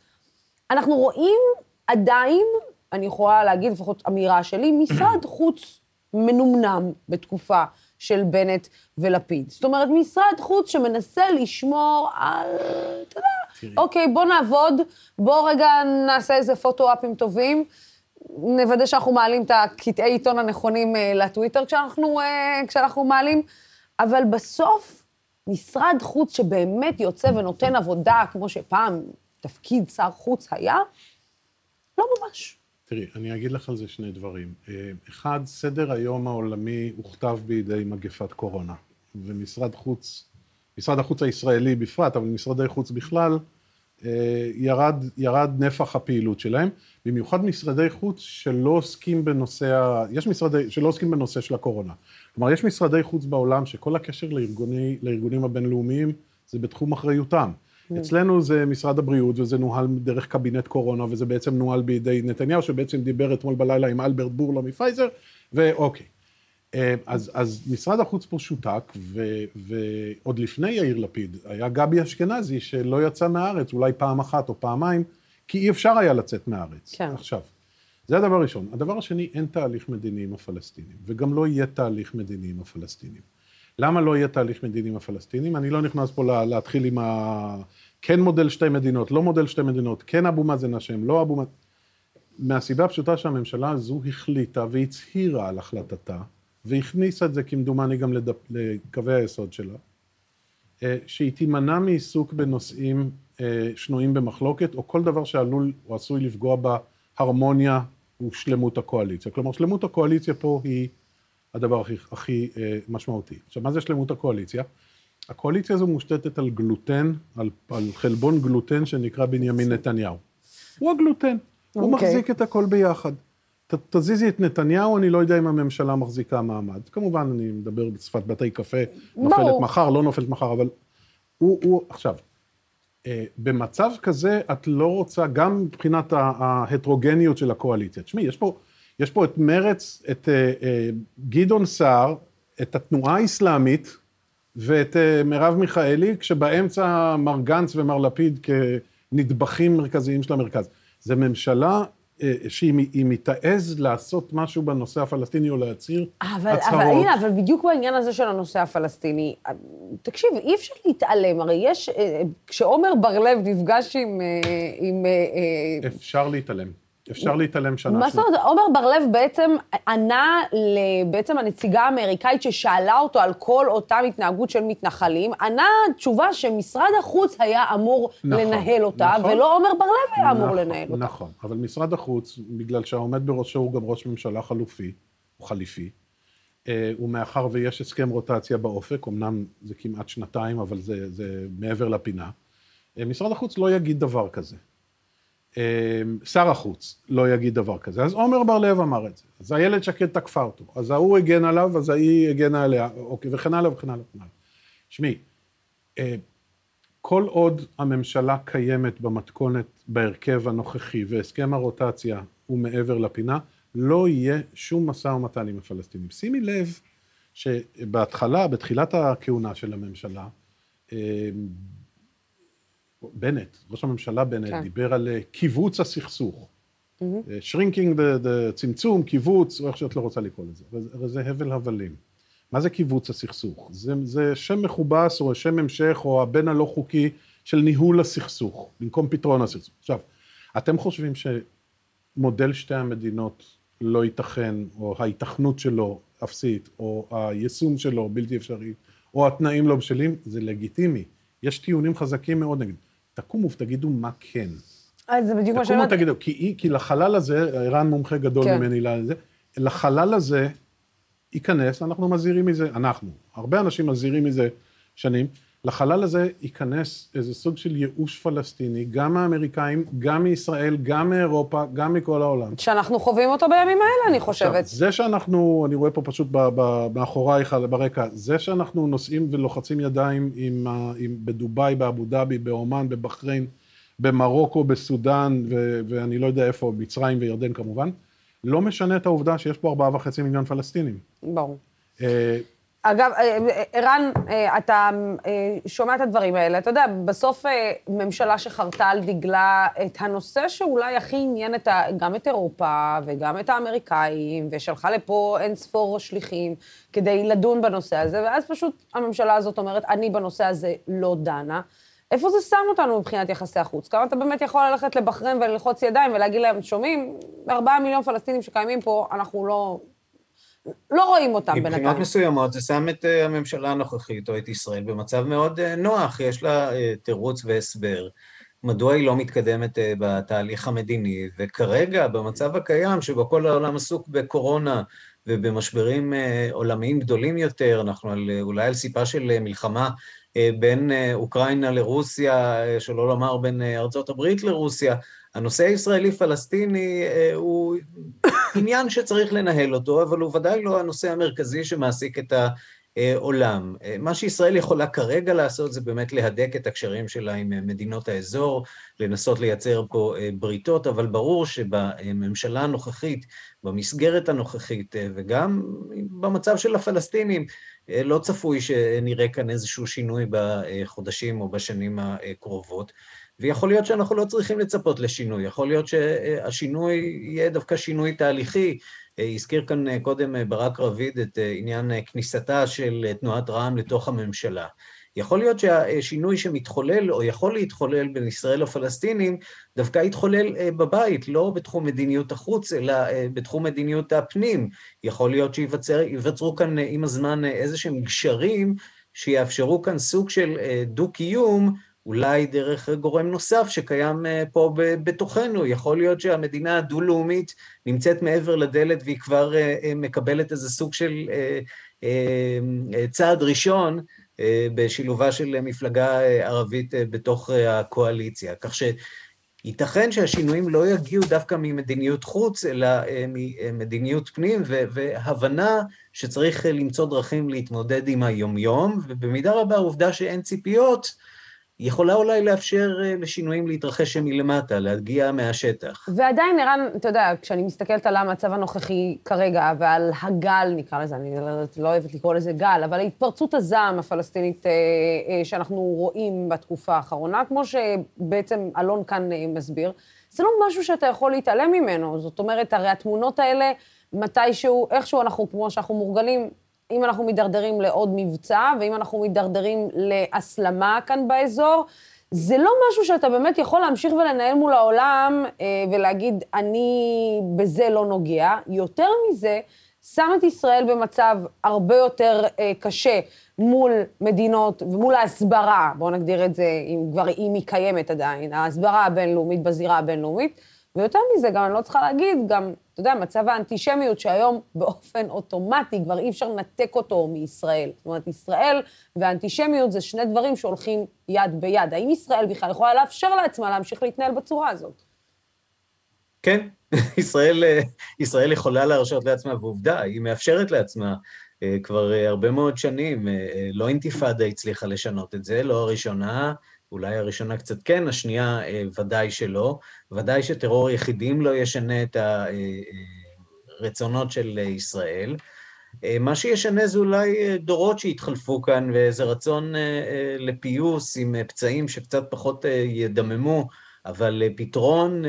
אנחנו רואים עדיין, אני יכולה להגיד, לפחות אמירה שלי, משרד חוץ מנומנם בתקופה של בנט ולפיד. זאת אומרת, משרד חוץ שמנסה לשמור על, אתה יודע, אוקיי, בוא נעבוד, בוא רגע נעשה איזה פוטו-אפים טובים, נוודא שאנחנו מעלים את הקטעי עיתון הנכונים אה, לטוויטר כשאנחנו, אה, כשאנחנו מעלים, אבל בסוף, משרד חוץ שבאמת יוצא ונותן עבודה, כמו שפעם תפקיד שר חוץ היה, לא ממש. תראי, אני אגיד לך על זה שני דברים. אה, אחד, סדר היום העולמי הוכתב בידי מגפת קורונה, ומשרד חוץ, משרד החוץ הישראלי בפרט, אבל משרדי חוץ בכלל, אה, ירד, ירד נפח הפעילות שלהם, במיוחד משרדי חוץ שלא עוסקים בנושא. יש משרדי, שלא עוסקים בנושא של הקורונה. כלומר, יש משרדי חוץ בעולם שכל הקשר לארגוני, לארגונים הבינלאומיים זה בתחום אחריותם. כן. אצלנו זה משרד הבריאות, וזה נוהל דרך קבינט קורונה, וזה בעצם נוהל בידי נתניהו, שבעצם דיבר אתמול בלילה עם אלברט בורלה מפייזר, ואוקיי. אה, אז, אז משרד החוץ פה שותק, ו, ועוד לפני יאיר לפיד, היה גבי אשכנזי שלא יצא מהארץ, אולי פעם אחת או פעמיים, כי אי אפשר היה לצאת מהארץ. כן. עכשיו, זה הדבר הראשון. הדבר השני, אין תהליך מדיני עם הפלסטינים, וגם לא יהיה תהליך מדיני עם הפלסטינים. למה לא יהיה תהליך מדיני עם הפלסטינים? אני לא נכנס פה להתחיל עם ה... כן מודל שתי מדינות, לא מודל שתי מדינות, כן אבו מאזן אשם, לא אבו מאזן... מהסיבה הפשוטה שהממשלה הזו החליטה והצהירה על החלטתה, והכניסה את זה כמדומני גם לדפ... לקווי היסוד שלה, אה, שהיא תימנע מעיסוק בנושאים אה, שנויים במחלוקת, או כל דבר שעלול או עשוי לפגוע בהרמוניה ושלמות הקואליציה. כלומר, שלמות הקואליציה פה היא הדבר הכי, הכי אה, משמעותי. עכשיו, מה זה שלמות הקואליציה? הקואליציה הזו מושתתת על גלוטן, על, על חלבון גלוטן שנקרא בנימין נתניהו. הוא הגלוטן, okay. הוא אוקיי. מחזיק את הכל ביחד. ת, תזיזי את נתניהו, אני לא יודע אם הממשלה מחזיקה מעמד. כמובן, אני מדבר בשפת בתי קפה, נופלת מחר, לא נופלת מחר, אבל הוא, הוא, עכשיו, אה, במצב כזה את לא רוצה, גם מבחינת ההטרוגניות של הקואליציה. תשמעי, יש פה, יש פה את מרץ, את אה, אה, גדעון סער, את התנועה האסלאמית ואת מרב מיכאלי, כשבאמצע מר גנץ ומר לפיד כנדבכים מרכזיים של המרכז. זו ממשלה שאם היא תעז לעשות משהו בנושא הפלסטיני או להצהיר אבל, הצהרות... אבל הנה, אבל בדיוק בעניין הזה של הנושא הפלסטיני, תקשיב, אי אפשר להתעלם, הרי יש, כשעומר בר-לב נפגש עם... עם אפשר להתעלם. אפשר להתעלם שנה מה זאת אומרת? עומר בר-לב בעצם ענה בעצם הנציגה האמריקאית ששאלה אותו על כל אותה התנהגות של מתנחלים, ענה תשובה שמשרד החוץ היה אמור נכון, לנהל אותה, נכון, ולא עומר בר-לב היה נכון, אמור לנהל אותה. נכון, אבל משרד החוץ, בגלל שהעומד בראשו הוא גם ראש ממשלה חלופי, או חליפי, אה, ומאחר ויש הסכם רוטציה באופק, אמנם זה כמעט שנתיים, אבל זה, זה מעבר לפינה, אה, משרד החוץ לא יגיד דבר כזה. אמ, שר החוץ לא יגיד דבר כזה. אז עומר בר-לב אמר את זה. אז איילת שקד תקפה אותו. אז ההוא הגן עליו, אז ההיא הגנה עליה, אוקיי, וכן הלאה וכן הלאה וכן הלאה. שמעי, אה, כל עוד הממשלה קיימת במתכונת, בהרכב הנוכחי, והסכם הרוטציה הוא מעבר לפינה, לא יהיה שום משא ומתן עם הפלסטינים. שימי לב שבהתחלה, בתחילת הכהונה של הממשלה, אמ, בנט, ראש הממשלה בנט, כן. דיבר על אה, קיבוץ הסכסוך. שרינקינג, mm-hmm. uh, צמצום, קיבוץ, או איך שאת לא רוצה לקרוא לזה. וזה הבל הבלים. מה זה קיבוץ הסכסוך? זה, זה שם מכובס או שם המשך או הבן הלא חוקי של ניהול הסכסוך, במקום פתרון הסכסוך. עכשיו, אתם חושבים שמודל שתי המדינות לא ייתכן, או ההיתכנות שלו אפסית, או היישום שלו בלתי אפשרי, או התנאים לא בשלים, זה לגיטימי. יש טיעונים חזקים מאוד נגד. תקומו ותגידו מה כן. אז זה בדיוק מה שאמרתי. תקומו ותגידו, כי, כי לחלל הזה, ערן מומחה גדול כן. ממני לזה, לחלל הזה ייכנס, אנחנו מזהירים מזה, אנחנו, הרבה אנשים מזהירים מזה שנים, לחלל הזה ייכנס איזה סוג של ייאוש פלסטיני, גם מהאמריקאים, גם מישראל, גם מאירופה, גם מכל העולם. שאנחנו חווים אותו בימים האלה, אני חושבת. עכשיו, זה שאנחנו, אני רואה פה פשוט מאחורייך ברקע, זה שאנחנו נוסעים ולוחצים ידיים עם, עם, בדובאי, באבו דאבי, באומן, בבחריין, במרוקו, בסודאן, ו, ואני לא יודע איפה, מצרים וירדן כמובן, לא משנה את העובדה שיש פה ארבעה וחצי מיליון פלסטינים. ברור. אגב, אה, אה, ערן, אה, אתה שומע את הדברים האלה. אתה יודע, בסוף ממשלה שחרתה על דגלה את הנושא שאולי הכי עניין את ה, גם את אירופה וגם את האמריקאים, ושלחה לפה אין ספור שליחים כדי לדון בנושא הזה, ואז פשוט הממשלה הזאת אומרת, אני בנושא הזה לא דנה. איפה זה שם אותנו מבחינת יחסי החוץ? כמה אתה באמת יכול ללכת לבחריין וללחוץ ידיים ולהגיד להם, שומעים, ארבעה מיליון פלסטינים שקיימים פה, אנחנו לא, לא רואים אותם בינתיים. מבחינות מסוימות זה שם את אה, הממשלה הנוכחית או את ישראל במצב מאוד אה, נוח, יש לה אה, תירוץ והסבר. מדוע היא לא מתקדמת בתהליך המדיני, וכרגע, במצב הקיים, שבו כל העולם עסוק בקורונה ובמשברים עולמיים גדולים יותר, אנחנו על, אולי על סיפה של מלחמה בין אוקראינה לרוסיה, שלא לומר בין ארצות הברית לרוסיה, הנושא הישראלי-פלסטיני הוא עניין שצריך לנהל אותו, אבל הוא ודאי לא הנושא המרכזי שמעסיק את העולם. מה שישראל יכולה כרגע לעשות זה באמת להדק את הקשרים שלה עם מדינות האזור, לנסות לייצר פה בריתות, אבל ברור שבממשלה הנוכחית, במסגרת הנוכחית, וגם במצב של הפלסטינים, לא צפוי שנראה כאן איזשהו שינוי בחודשים או בשנים הקרובות. ויכול להיות שאנחנו לא צריכים לצפות לשינוי, יכול להיות שהשינוי יהיה דווקא שינוי תהליכי. הזכיר כאן קודם ברק רביד את עניין כניסתה של תנועת רע"מ לתוך הממשלה. יכול להיות שהשינוי שמתחולל, או יכול להתחולל בין ישראל לפלסטינים, דווקא יתחולל בבית, לא בתחום מדיניות החוץ, אלא בתחום מדיניות הפנים. יכול להיות שייווצרו כאן עם הזמן איזה שהם גשרים שיאפשרו כאן סוג של דו-קיום, אולי דרך גורם נוסף שקיים פה בתוכנו. יכול להיות שהמדינה הדו-לאומית נמצאת מעבר לדלת והיא כבר מקבלת איזה סוג של צעד ראשון בשילובה של מפלגה ערבית בתוך הקואליציה. כך שייתכן שהשינויים לא יגיעו דווקא ממדיניות חוץ, אלא ממדיניות פנים, והבנה שצריך למצוא דרכים להתמודד עם היומיום, ובמידה רבה העובדה שאין ציפיות, יכולה אולי לאפשר לשינויים להתרחש מלמטה, להגיע מהשטח. ועדיין, ערן, אתה יודע, כשאני מסתכלת על המצב הנוכחי כרגע, ועל הגל, נקרא לזה, אני לא אוהבת לקרוא לזה גל, אבל ההתפרצות הזעם הפלסטינית שאנחנו רואים בתקופה האחרונה, כמו שבעצם אלון כאן מסביר, זה לא משהו שאתה יכול להתעלם ממנו. זאת אומרת, הרי התמונות האלה, מתישהו, איכשהו אנחנו, כמו שאנחנו מורגלים, אם אנחנו מידרדרים לעוד מבצע, ואם אנחנו מידרדרים להסלמה כאן באזור, זה לא משהו שאתה באמת יכול להמשיך ולנהל מול העולם אה, ולהגיד, אני בזה לא נוגע. יותר מזה, שם את ישראל במצב הרבה יותר אה, קשה מול מדינות ומול ההסברה, בואו נגדיר את זה, אם כבר, אם היא קיימת עדיין, ההסברה הבינלאומית בזירה הבינלאומית. ויותר מזה, גם אני לא צריכה להגיד, גם, אתה יודע, מצב האנטישמיות שהיום באופן אוטומטי כבר אי אפשר לנתק אותו מישראל. זאת אומרת, ישראל והאנטישמיות זה שני דברים שהולכים יד ביד. האם ישראל בכלל יכולה לאפשר לעצמה להמשיך להתנהל בצורה הזאת? כן, ישראל, ישראל יכולה להרשות לעצמה, ועובדה, היא מאפשרת לעצמה כבר הרבה מאוד שנים. לא אינתיפאדה הצליחה לשנות את זה, לא הראשונה, אולי הראשונה קצת כן, השנייה ודאי שלא. ודאי שטרור יחידים לא ישנה את הרצונות של ישראל. מה שישנה זה אולי דורות שהתחלפו כאן, ואיזה רצון לפיוס עם פצעים שקצת פחות ידממו, אבל פתרון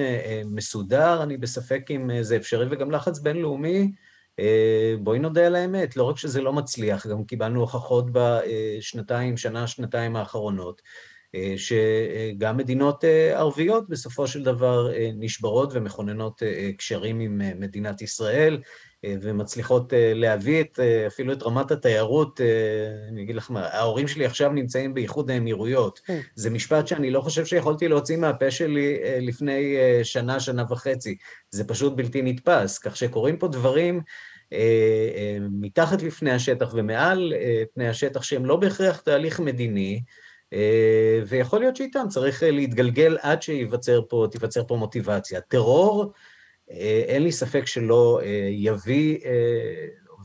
מסודר, אני בספק אם זה אפשרי, וגם לחץ בינלאומי, בואי נודה על האמת, לא רק שזה לא מצליח, גם קיבלנו הוכחות בשנתיים, שנה, שנתיים האחרונות. שגם מדינות ערביות בסופו של דבר נשברות ומכוננות קשרים עם מדינת ישראל ומצליחות להביא את, אפילו את רמת התיירות, אני אגיד לך מה, ההורים שלי עכשיו נמצאים באיחוד האמירויות. זה משפט שאני לא חושב שיכולתי להוציא מהפה שלי לפני שנה, שנה וחצי. זה פשוט בלתי נתפס, כך שקורים פה דברים מתחת לפני השטח ומעל פני השטח שהם לא בהכרח תהליך מדיני, ויכול להיות שאיתם צריך להתגלגל עד שתיווצר פה, פה מוטיבציה. טרור, אין לי ספק שלא יביא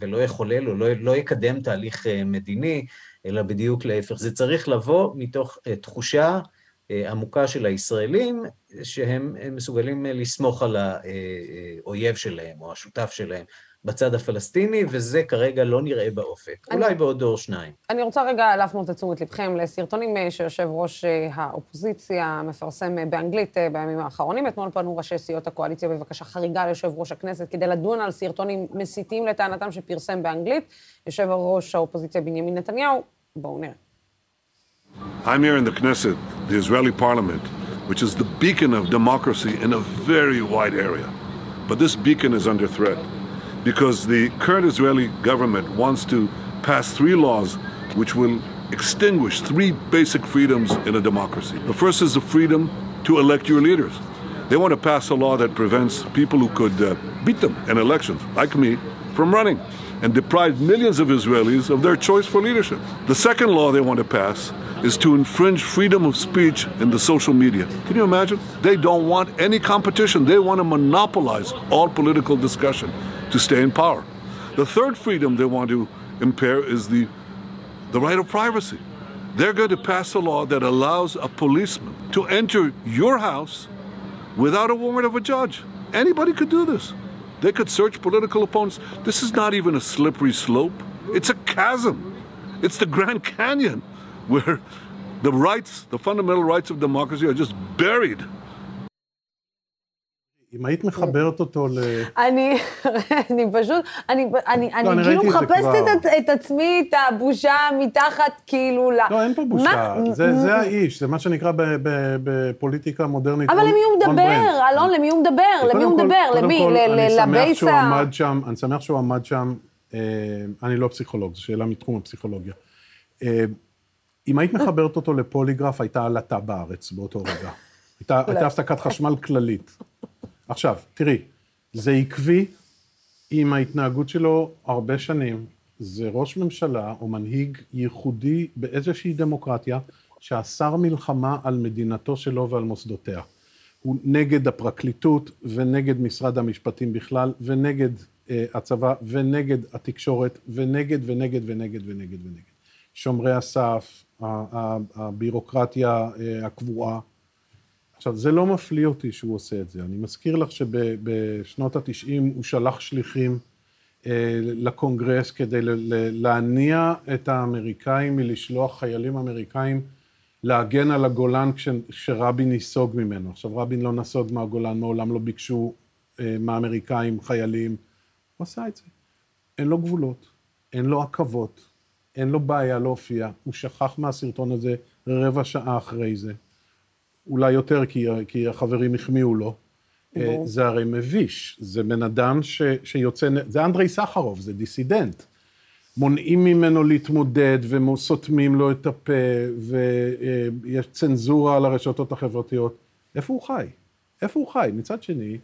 ולא יחולל או לא, לא יקדם תהליך מדיני, אלא בדיוק להפך. זה צריך לבוא מתוך תחושה עמוקה של הישראלים, שהם מסוגלים לסמוך על האויב שלהם או השותף שלהם. בצד הפלסטיני, וזה כרגע לא נראה באופק. אני, אולי בעוד דור שניים. אני רוצה רגע להפנות את תשומת לבכם לסרטונים שיושב ראש האופוזיציה מפרסם באנגלית בימים האחרונים. אתמול פנו ראשי סיעות הקואליציה בבקשה חריגה ליושב ראש הכנסת כדי לדון על סרטונים מסיתים לטענתם שפרסם באנגלית. יושב ראש האופוזיציה בנימין נתניהו, בואו נראה. I'm here in the Knesset, the Israeli parliament, which is the beacon of democracy in a very wide area. But this beacon is under threat. Because the current Israeli government wants to pass three laws which will extinguish three basic freedoms in a democracy. The first is the freedom to elect your leaders. They want to pass a law that prevents people who could uh, beat them in elections, like me, from running and deprive millions of Israelis of their choice for leadership. The second law they want to pass is to infringe freedom of speech in the social media. Can you imagine? They don't want any competition. They want to monopolize all political discussion to stay in power. The third freedom they want to impair is the, the right of privacy. They're going to pass a law that allows a policeman to enter your house without a warrant of a judge. Anybody could do this. They could search political opponents. This is not even a slippery slope, it's a chasm. It's the Grand Canyon where the rights, the fundamental rights of democracy are just buried. אם היית מחברת אותו ל... אני, אני פשוט, אני, אני, אני לא, אני כאילו את מחפשת כבר. את, את עצמי, את הבושה מתחת, כאילו, ל... לא, אין פה בושה. מה- זה, זה האיש, זה מה שנקרא בפוליטיקה מודרנית. אבל למי הוא מדבר? אלון, למי הוא מדבר? למי הוא מדבר? למי? כל, ל- אני שמח לבייס שהוא ה... עמד שם, אני שמח שהוא עמד שם, אה, אני לא פסיכולוג, זו שאלה מתחום הפסיכולוגיה. אה, אם היית מחברת אותו לפוליגרף, הייתה עלטה בארץ באותו רגע. הייתה הייתה הפסקת חשמל כללית. עכשיו, תראי, זה עקבי עם ההתנהגות שלו הרבה שנים. זה ראש ממשלה או מנהיג ייחודי באיזושהי דמוקרטיה, שאסר מלחמה על מדינתו שלו ועל מוסדותיה. הוא נגד הפרקליטות ונגד משרד המשפטים בכלל, ונגד אה, הצבא, ונגד התקשורת, ונגד ונגד ונגד ונגד ונגד. שומרי הסף, הבירוקרטיה אה, הקבועה. עכשיו, זה לא מפליא אותי שהוא עושה את זה. אני מזכיר לך שבשנות ה-90 הוא שלח שליחים אה, לקונגרס כדי להניע את האמריקאים מלשלוח חיילים אמריקאים להגן על הגולן כש- כשרבין ניסוג ממנו. עכשיו, רבין לא נסוג מהגולן, מעולם לא ביקשו אה, מהאמריקאים חיילים. הוא עשה את זה. אין לו גבולות, אין לו עכבות, אין לו בעיה להופיע. הוא שכח מהסרטון הזה רבע שעה אחרי זה. אולי יותר, כי, כי החברים החמיאו לו. אה, זה הרי מביש. זה בן אדם ש, שיוצא... זה אנדרי סחרוב, זה דיסידנט. מונעים ממנו להתמודד וסותמים לו את הפה, ויש צנזורה על הרשתות החברתיות. איפה הוא חי? איפה הוא חי? מצד שני,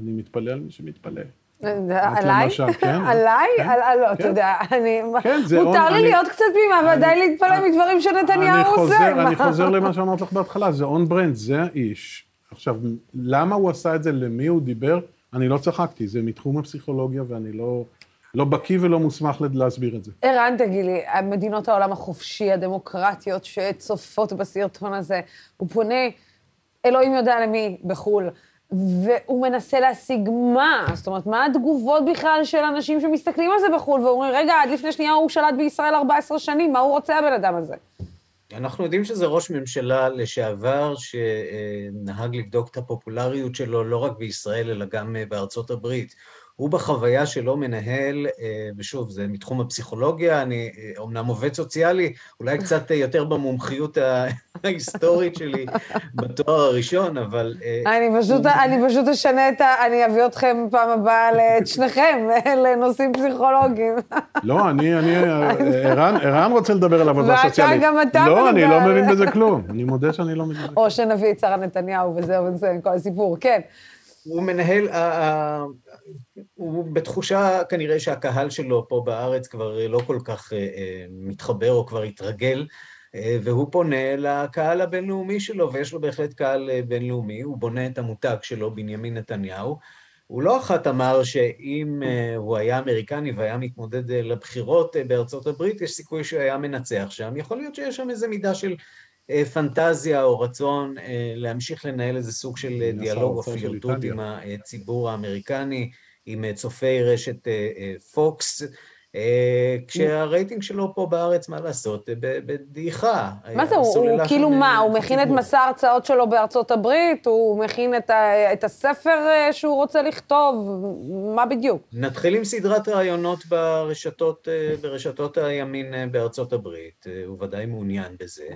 אני מתפלא על מי שמתפלא. עליי? כן. עליי? על- על- לא, אתה כן. יודע, אני... כן, זה מותר לי להיות קצת תמימה, ודי להתפלא מדברים שנתניהו עושה. אני חוזר למה שאמרת לך בהתחלה, זה און ברנד, זה האיש. עכשיו, למה הוא עשה את זה, למי הוא דיבר, אני לא צחקתי, זה מתחום הפסיכולוגיה ואני לא, לא בקיא ולא מוסמך להסביר את זה. ערן, תגיד לי, מדינות העולם החופשי, הדמוקרטיות שצופות בסרטון הזה, הוא פונה, אלוהים יודע למי, בחו"ל, והוא מנסה להשיג מה? זאת אומרת, מה התגובות בכלל של אנשים שמסתכלים על זה בחו"ל ואומרים, רגע, עד לפני שנייה הוא שלט בישראל 14 שנים, מה הוא רוצה הבן אדם הזה? אנחנו יודעים שזה ראש ממשלה לשעבר שנהג לבדוק את הפופולריות שלו לא רק בישראל, אלא גם אה, בארצות הברית. הוא בחוויה שלו מנהל, אה, ושוב, זה מתחום הפסיכולוגיה, אני אה, אומנם עובד סוציאלי, אולי קצת אה, יותר במומחיות ההיסטורית שלי בתואר הראשון, אבל... אני פשוט, אני פשוט אשנה את ה... אני אביא אתכם פעם הבאה, את שניכם, לנושאים פסיכולוגיים. לא, אני, אני, ערן, ערן רוצה לדבר על עבודה ואתה, סוציאלית. גם אתה לא, אני מדבר לא על- מבין בזה כלום. אני מודה שאני לא מבין בזה. או שנביא את שרה נתניהו וזהו, וזה כל הסיפור, כן. הוא מנהל, הוא בתחושה כנראה שהקהל שלו פה בארץ כבר לא כל כך אה, אה, מתחבר או כבר התרגל, אה, והוא פונה לקהל הבינלאומי שלו, ויש לו בהחלט קהל בינלאומי, הוא בונה את המותג שלו, בנימין נתניהו. הוא לא אחת אמר שאם הוא היה אמריקני והיה מתמודד לבחירות בארצות הברית, יש סיכוי שהוא היה מנצח שם. יכול להיות שיש שם איזו מידה של פנטזיה או רצון אה, להמשיך לנהל איזה סוג של אה, דיאלוג או פלירטוט איטליה. עם הציבור האמריקני, עם אה, צופי רשת אה, אה, פוקס, אה, כשהרייטינג שלו פה בארץ, מה לעשות, אה, ב- בדעיכה. מה זה, הוא- כאילו מה, אה, הוא מכין את. מסע ההרצאות שלו בארצות הברית? הוא מכין את הספר אה, שהוא רוצה לכתוב? מה בדיוק? נתחיל עם סדרת ראיונות ברשתות, אה, ברשתות הימין אה, בארצות הברית, אה, הוא ודאי מעוניין בזה.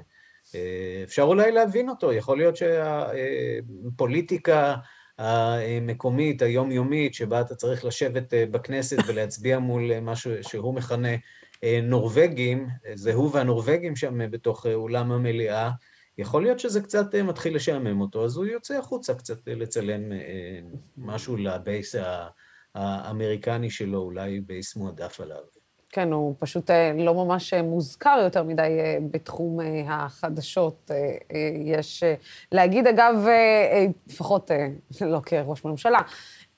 אה, אפשר אולי להבין אותו, יכול להיות שהפוליטיקה המקומית, היומיומית, שבה אתה צריך לשבת אה, בכנסת ולהצביע מול אה, משהו שהוא מכנה אה, נורבגים, אה, זה הוא והנורבגים שם אה, בתוך אה, אולם המליאה, יכול להיות שזה קצת אה, מתחיל לשעמם אותו, אז הוא יוצא החוצה קצת אה, לצלם אה, משהו לבייס. האמריקני שלו, אולי בייס מועדף עליו. כן, הוא פשוט אה, לא ממש אה, מוזכר יותר מדי אה, בתחום החדשות. יש להגיד, אגב, לפחות לא כראש ממשלה.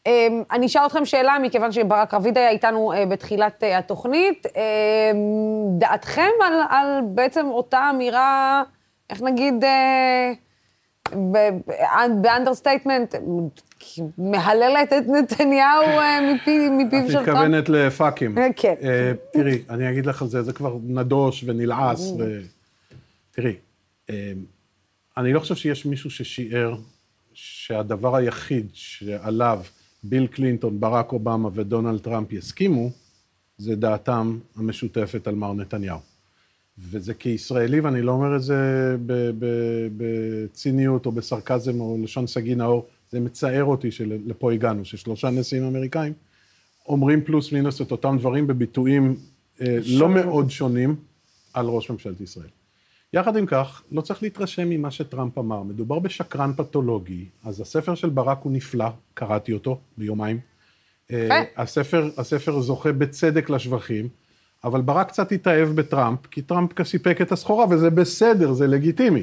אה, אני אשאל אתכם שאלה, מכיוון שברק רביד היה איתנו בתחילת התוכנית. אה, דעתכם על, על בעצם אותה אמירה, איך נגיד, ב understatement, מהללת את נתניהו אה, מפיו של את טראמפ. מתכוונת ל fuck הים. אה, כן. אה, תראי, אני אגיד לך על זה, זה כבר נדוש ונלעס. ו... תראי, אני לא חושב שיש מישהו ששיער שהדבר היחיד שעליו ביל קלינטון, ברק אובמה ודונלד טראמפ יסכימו, זה דעתם המשותפת על מר נתניהו. וזה כישראלי, ואני לא אומר את זה בציניות או בסרקזם או לשון סגי נאור, זה מצער אותי שלפה הגענו, ששלושה נשיאים אמריקאים אומרים פלוס מינוס את אותם דברים בביטויים אה, לא מאוד שונים על ראש ממשלת ישראל. יחד עם כך, לא צריך להתרשם ממה שטראמפ אמר. מדובר בשקרן פתולוגי, אז הספר של ברק הוא נפלא, קראתי אותו ביומיים. אה, הספר, הספר זוכה בצדק לשבחים, אבל ברק קצת התאהב בטראמפ, כי טראמפ סיפק את הסחורה, וזה בסדר, זה לגיטימי.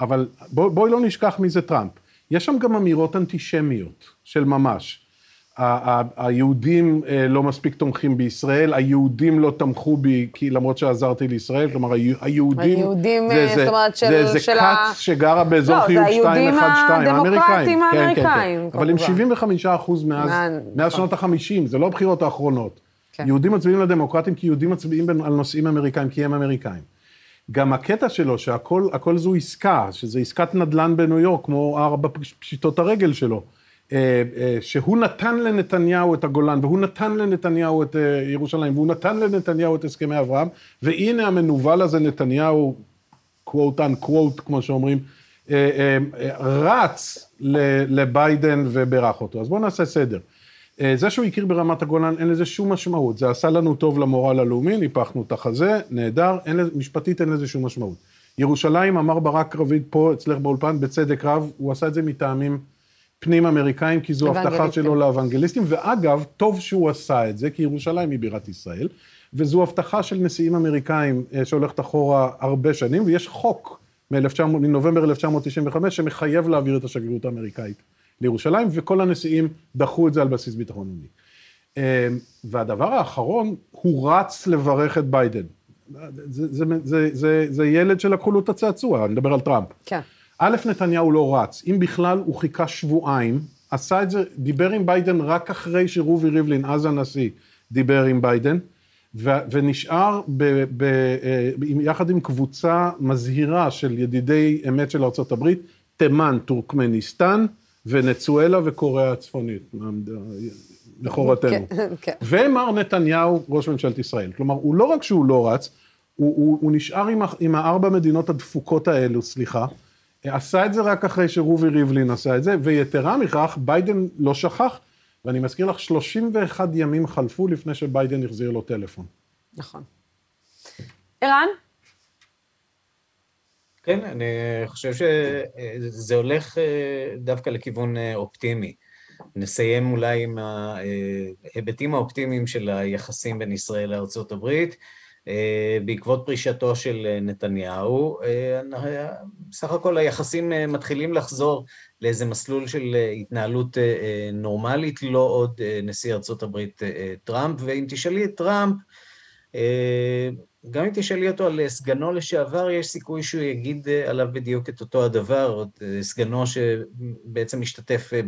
אבל בוא, בואי לא נשכח מי זה טראמפ. יש שם גם אמירות אנטישמיות של ממש. היהודים אה, לא מספיק תומכים בישראל, היהודים לא תמכו בי, כי למרות שעזרתי לישראל, כלומר, היהודים... היהודים, זה- אה, זה- זאת אומרת, של- זה, זה של כת ה- שגרה באזור לא, זה חיוג היהודים 212, הדמוקרטים כן, כן, האמריקאים, כן. אבל הם כמובן. 75 אחוז מאז, מה- מאז. שנות ה-50, זה לא הבחירות האחרונות. כן. יהודים מצביעים לדמוקרטים כי יהודים מצביעים על נושאים אמריקאים, כי הם אמריקאים. גם הקטע שלו, שהכל הכל זו עסקה, שזה עסקת נדל"ן בניו יורק, כמו ארבע פש- פשיטות הרגל שלו, אה, אה, שהוא נתן לנתניהו את הגולן, והוא נתן לנתניהו את אה, ירושלים, והוא נתן לנתניהו את הסכמי אברהם, והנה המנוול הזה, נתניהו, quote unquote, כמו שאומרים, רץ לביידן וברך אותו. אז בואו נעשה סדר. אה, זה שהוא הכיר ברמת הגולן, אין לזה שום משמעות. זה עשה לנו טוב למורל הלאומי, ניפחנו את החזה, נהדר, אין לזה, משפטית אין לזה שום משמעות. ירושלים, אמר ברק רביד פה, אצלך באולפן, בצדק רב, הוא עשה את זה מטעמים פנים אמריקאים, כי זו הבטחה. שלו לאוונגליסטים, ואגב, טוב שהוא עשה את זה, כי ירושלים היא בירת ישראל, וזו הבטחה של נשיאים אמריקאים אה, שהולכת אחורה הרבה שנים, ויש חוק מ-1900 מנובמבר 1995 שמחייב להעביר את השגרירות האמריקאית לירושלים, וכל הנשיאים דחו את זה על בסיס ביטחון לאומי. אה, והדבר האחרון, הוא רץ לברך את ביידן. זה, זה, זה, זה, זה ילד שלקחו לו את הצעצוע, אני מדבר על טראמפ. כן. א', נתניהו לא רץ, אם בכלל הוא חיכה שבועיים, עשה את זה, דיבר עם ביידן רק אחרי שרובי ריבלין, אז הנשיא, דיבר עם ביידן, ו, ונשאר ב, ב, אה, עם, יחד עם קבוצה מזהירה של ידידי אמת של ארה"ב, תימן, טורקמניסטן, ונצואלה וקוריאה הצפונית, לכאורתנו. כן, כן. ומר נתניהו, ראש ממשלת ישראל. כלומר, הוא לא רק שהוא לא רץ, הוא, הוא, הוא נשאר עם, עם הארבע מדינות הדפוקות האלו, סליחה, עשה את זה רק אחרי שרובי ריבלין עשה את זה, ויתרה מכך, ביידן לא שכח, ואני מזכיר לך, 31 ימים חלפו לפני שביידן החזיר לו טלפון. נכון. ערן? כן, אני חושב שזה הולך אה, דווקא לכיוון אה, אופטימי. נסיים אולי עם ההיבטים האופטימיים של היחסים בין ישראל לארצות הברית. אה, בעקבות פרישתו של אה, נתניהו, אה, סך הכל היחסים אה, מתחילים לחזור לאיזה מסלול של אה, התנהלות אה, אה, נורמלית, לא עוד אה, נשיא אה, אה, טראמפ, ואם תשאלי את טראמפ, אה, גם אם תשאלי אותו על סגנו לשעבר, יש סיכוי שהוא יגיד אה, עליו בדיוק את אותו הדבר, אה, סגנו שבעצם משתתף אה,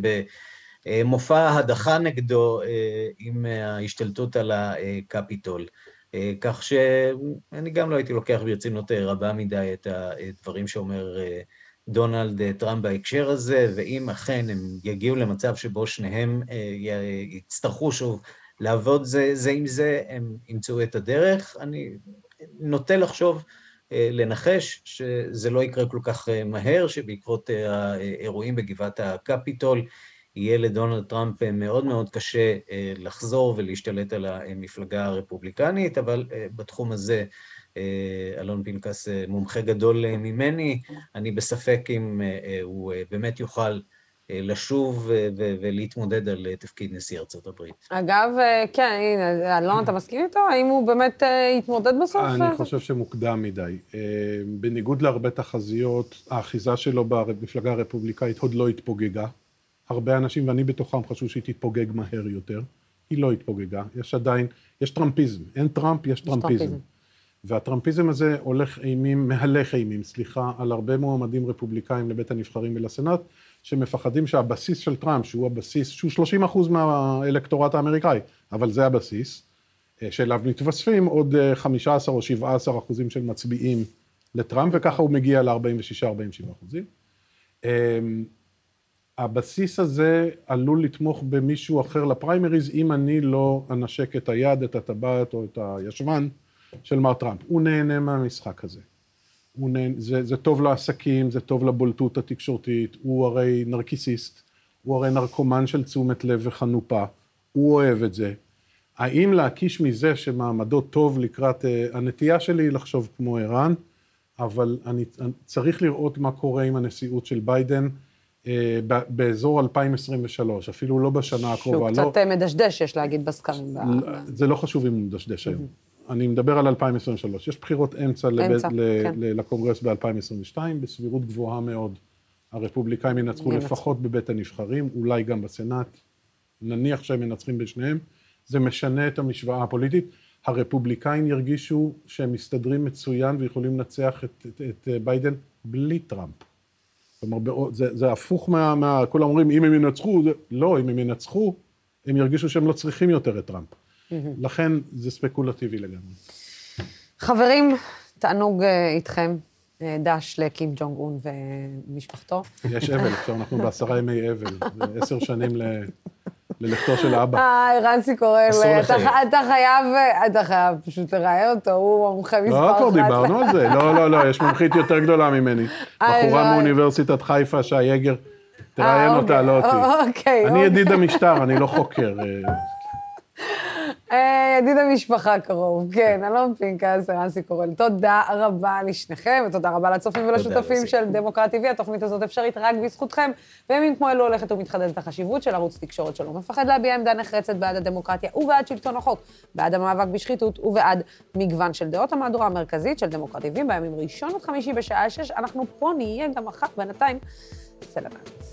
במופע הדחה נגדו אה, עם ההשתלטות על הקפיטול. אה, כך שאני גם לא הייתי לוקח ברצינות אה, רבה מדי את הדברים שאומר אה, דונלד אה, טראמפ בהקשר הזה, ואם אכן הם יגיעו למצב שבו שניהם אה, יצטרכו שוב לעבוד זה, זה עם זה, הם ימצאו את הדרך. אני נוטה לחשוב, אה, לנחש, שזה לא יקרה כל כך אה, מהר, שבעקבות אה, האירועים בגבעת הקפיטול, יהיה לדונלד טראמפ מאוד מאוד קשה לחזור ולהשתלט על המפלגה הרפובליקנית, אבל בתחום הזה אלון פנקס מומחה גדול ממני, אני בספק אם הוא באמת יוכל לשוב אה, ולהתמודד על אה, תפקיד נשיא ארצות הברית. אגב, אה, כן, הנה, אלון, אתה מסכים איתו? האם הוא באמת אה, יתמודד בסוף? אני חושב שמוקדם מדי. אה, בניגוד להרבה תחזיות, האחיזה שלו במפלגה הרפובליקאית עוד לא התפוגגה. הרבה אנשים, ואני בתוכם, חשבו שהיא תתפוגג מהר יותר. היא לא התפוגגה, יש עדיין, יש טראמפיזם. אין טראמפ, יש טראמפיזם. טראמפיזם. והטראמפיזם הזה הולך אימים, מהלך אימים, סליחה, על הרבה מועמדים רפובליקאים לבית הנבחרים ולסנאט, שמפחדים שהבסיס של טראמפ, שהוא הבסיס, שהוא 30 אחוז מהאלקטורט האמריקאי, אבל זה הבסיס, אה, שאליו מתווספים עוד 15 או 17 אחוזים של מצביעים לטראמפ, וככה הוא מגיע ל-46-47 אחוזים. אמ, הבסיס הזה עלול לתמוך במישהו אחר לפריימריז, אם אני לא אנשק את היד, את הטבעת או את הישבן של מר טראמפ. הוא נהנה מהמשחק הזה. הוא נהנה, זה, זה טוב לעסקים, זה טוב לבולטות התקשורתית, הוא הרי נרקיסיסט, הוא הרי נרקומן של תשומת לב וחנופה, הוא אוהב את זה. האם להקיש מזה שמעמדו טוב לקראת, אה, הנטייה שלי היא לחשוב כמו ערן, אבל אני, אני צריך לראות מה קורה עם הנשיאות של ביידן. אה, באזור 2023, אפילו לא בשנה הקרובה. שהוא קצת לא, מדשדש, יש להגיד, בסקרים. זה לא חשוב אם הוא מדשדש היום. אני מדבר על 2023. יש בחירות אמצע, אמצע לבית, כן. לקונגרס ב-2022, בסבירות גבוהה מאוד. הרפובליקאים ינצחו לפחות בבית הנבחרים, אולי גם בסנאט. נניח שהם מנצחים בשניהם. זה משנה את המשוואה הפוליטית. הרפובליקאים ירגישו שהם מסתדרים מצוין ויכולים לנצח את, את, את ביידן בלי טראמפ. כלומר, זה, זה הפוך מה, מה... כולם אומרים, אם הם ינצחו, זה... לא, אם הם ינצחו, הם ירגישו שהם לא צריכים יותר את טראמפ. לכן זה ספקולטיבי לגמרי. חברים, תענוג אה, איתכם. אה, דש לקים ג'ונג און ומשפחתו. יש אבל, עכשיו אנחנו בעשרה ימי אבל, זה עשר שנים. ללכתו של אבא. אה, רנסי קורל, אתה חייב, אתה חייב פשוט לראיין אותו, הוא המומחה מספר אחת. לא, כבר דיברנו על זה. לא, לא, לא, יש מומחית יותר גדולה ממני. בחורה מאוניברסיטת חיפה, שי יגר, תראיין אה, אותה, לא אותי. אוקיי. אוקיי. אני ידיד המשטר, אני לא חוקר. אה. ידיד המשפחה קרוב, כן, אלון פינקס, רנסי קורל. תודה רבה לשניכם, ותודה רבה לצופים ולשותפים של דמוקרט TV. התוכנית הזאת אפשרית רק בזכותכם. בימים כמו אלו הולכת ומתחדדת החשיבות של ערוץ תקשורת שלא מפחד להביע עמדה נחרצת בעד הדמוקרטיה ובעד שלטון החוק, בעד המאבק בשחיתות ובעד מגוון של דעות. המהדורה המרכזית של דמוקרט TV בימים ראשון עד חמישי בשעה שש. אנחנו פה נהיה גם אחת בינתיים. סלמת.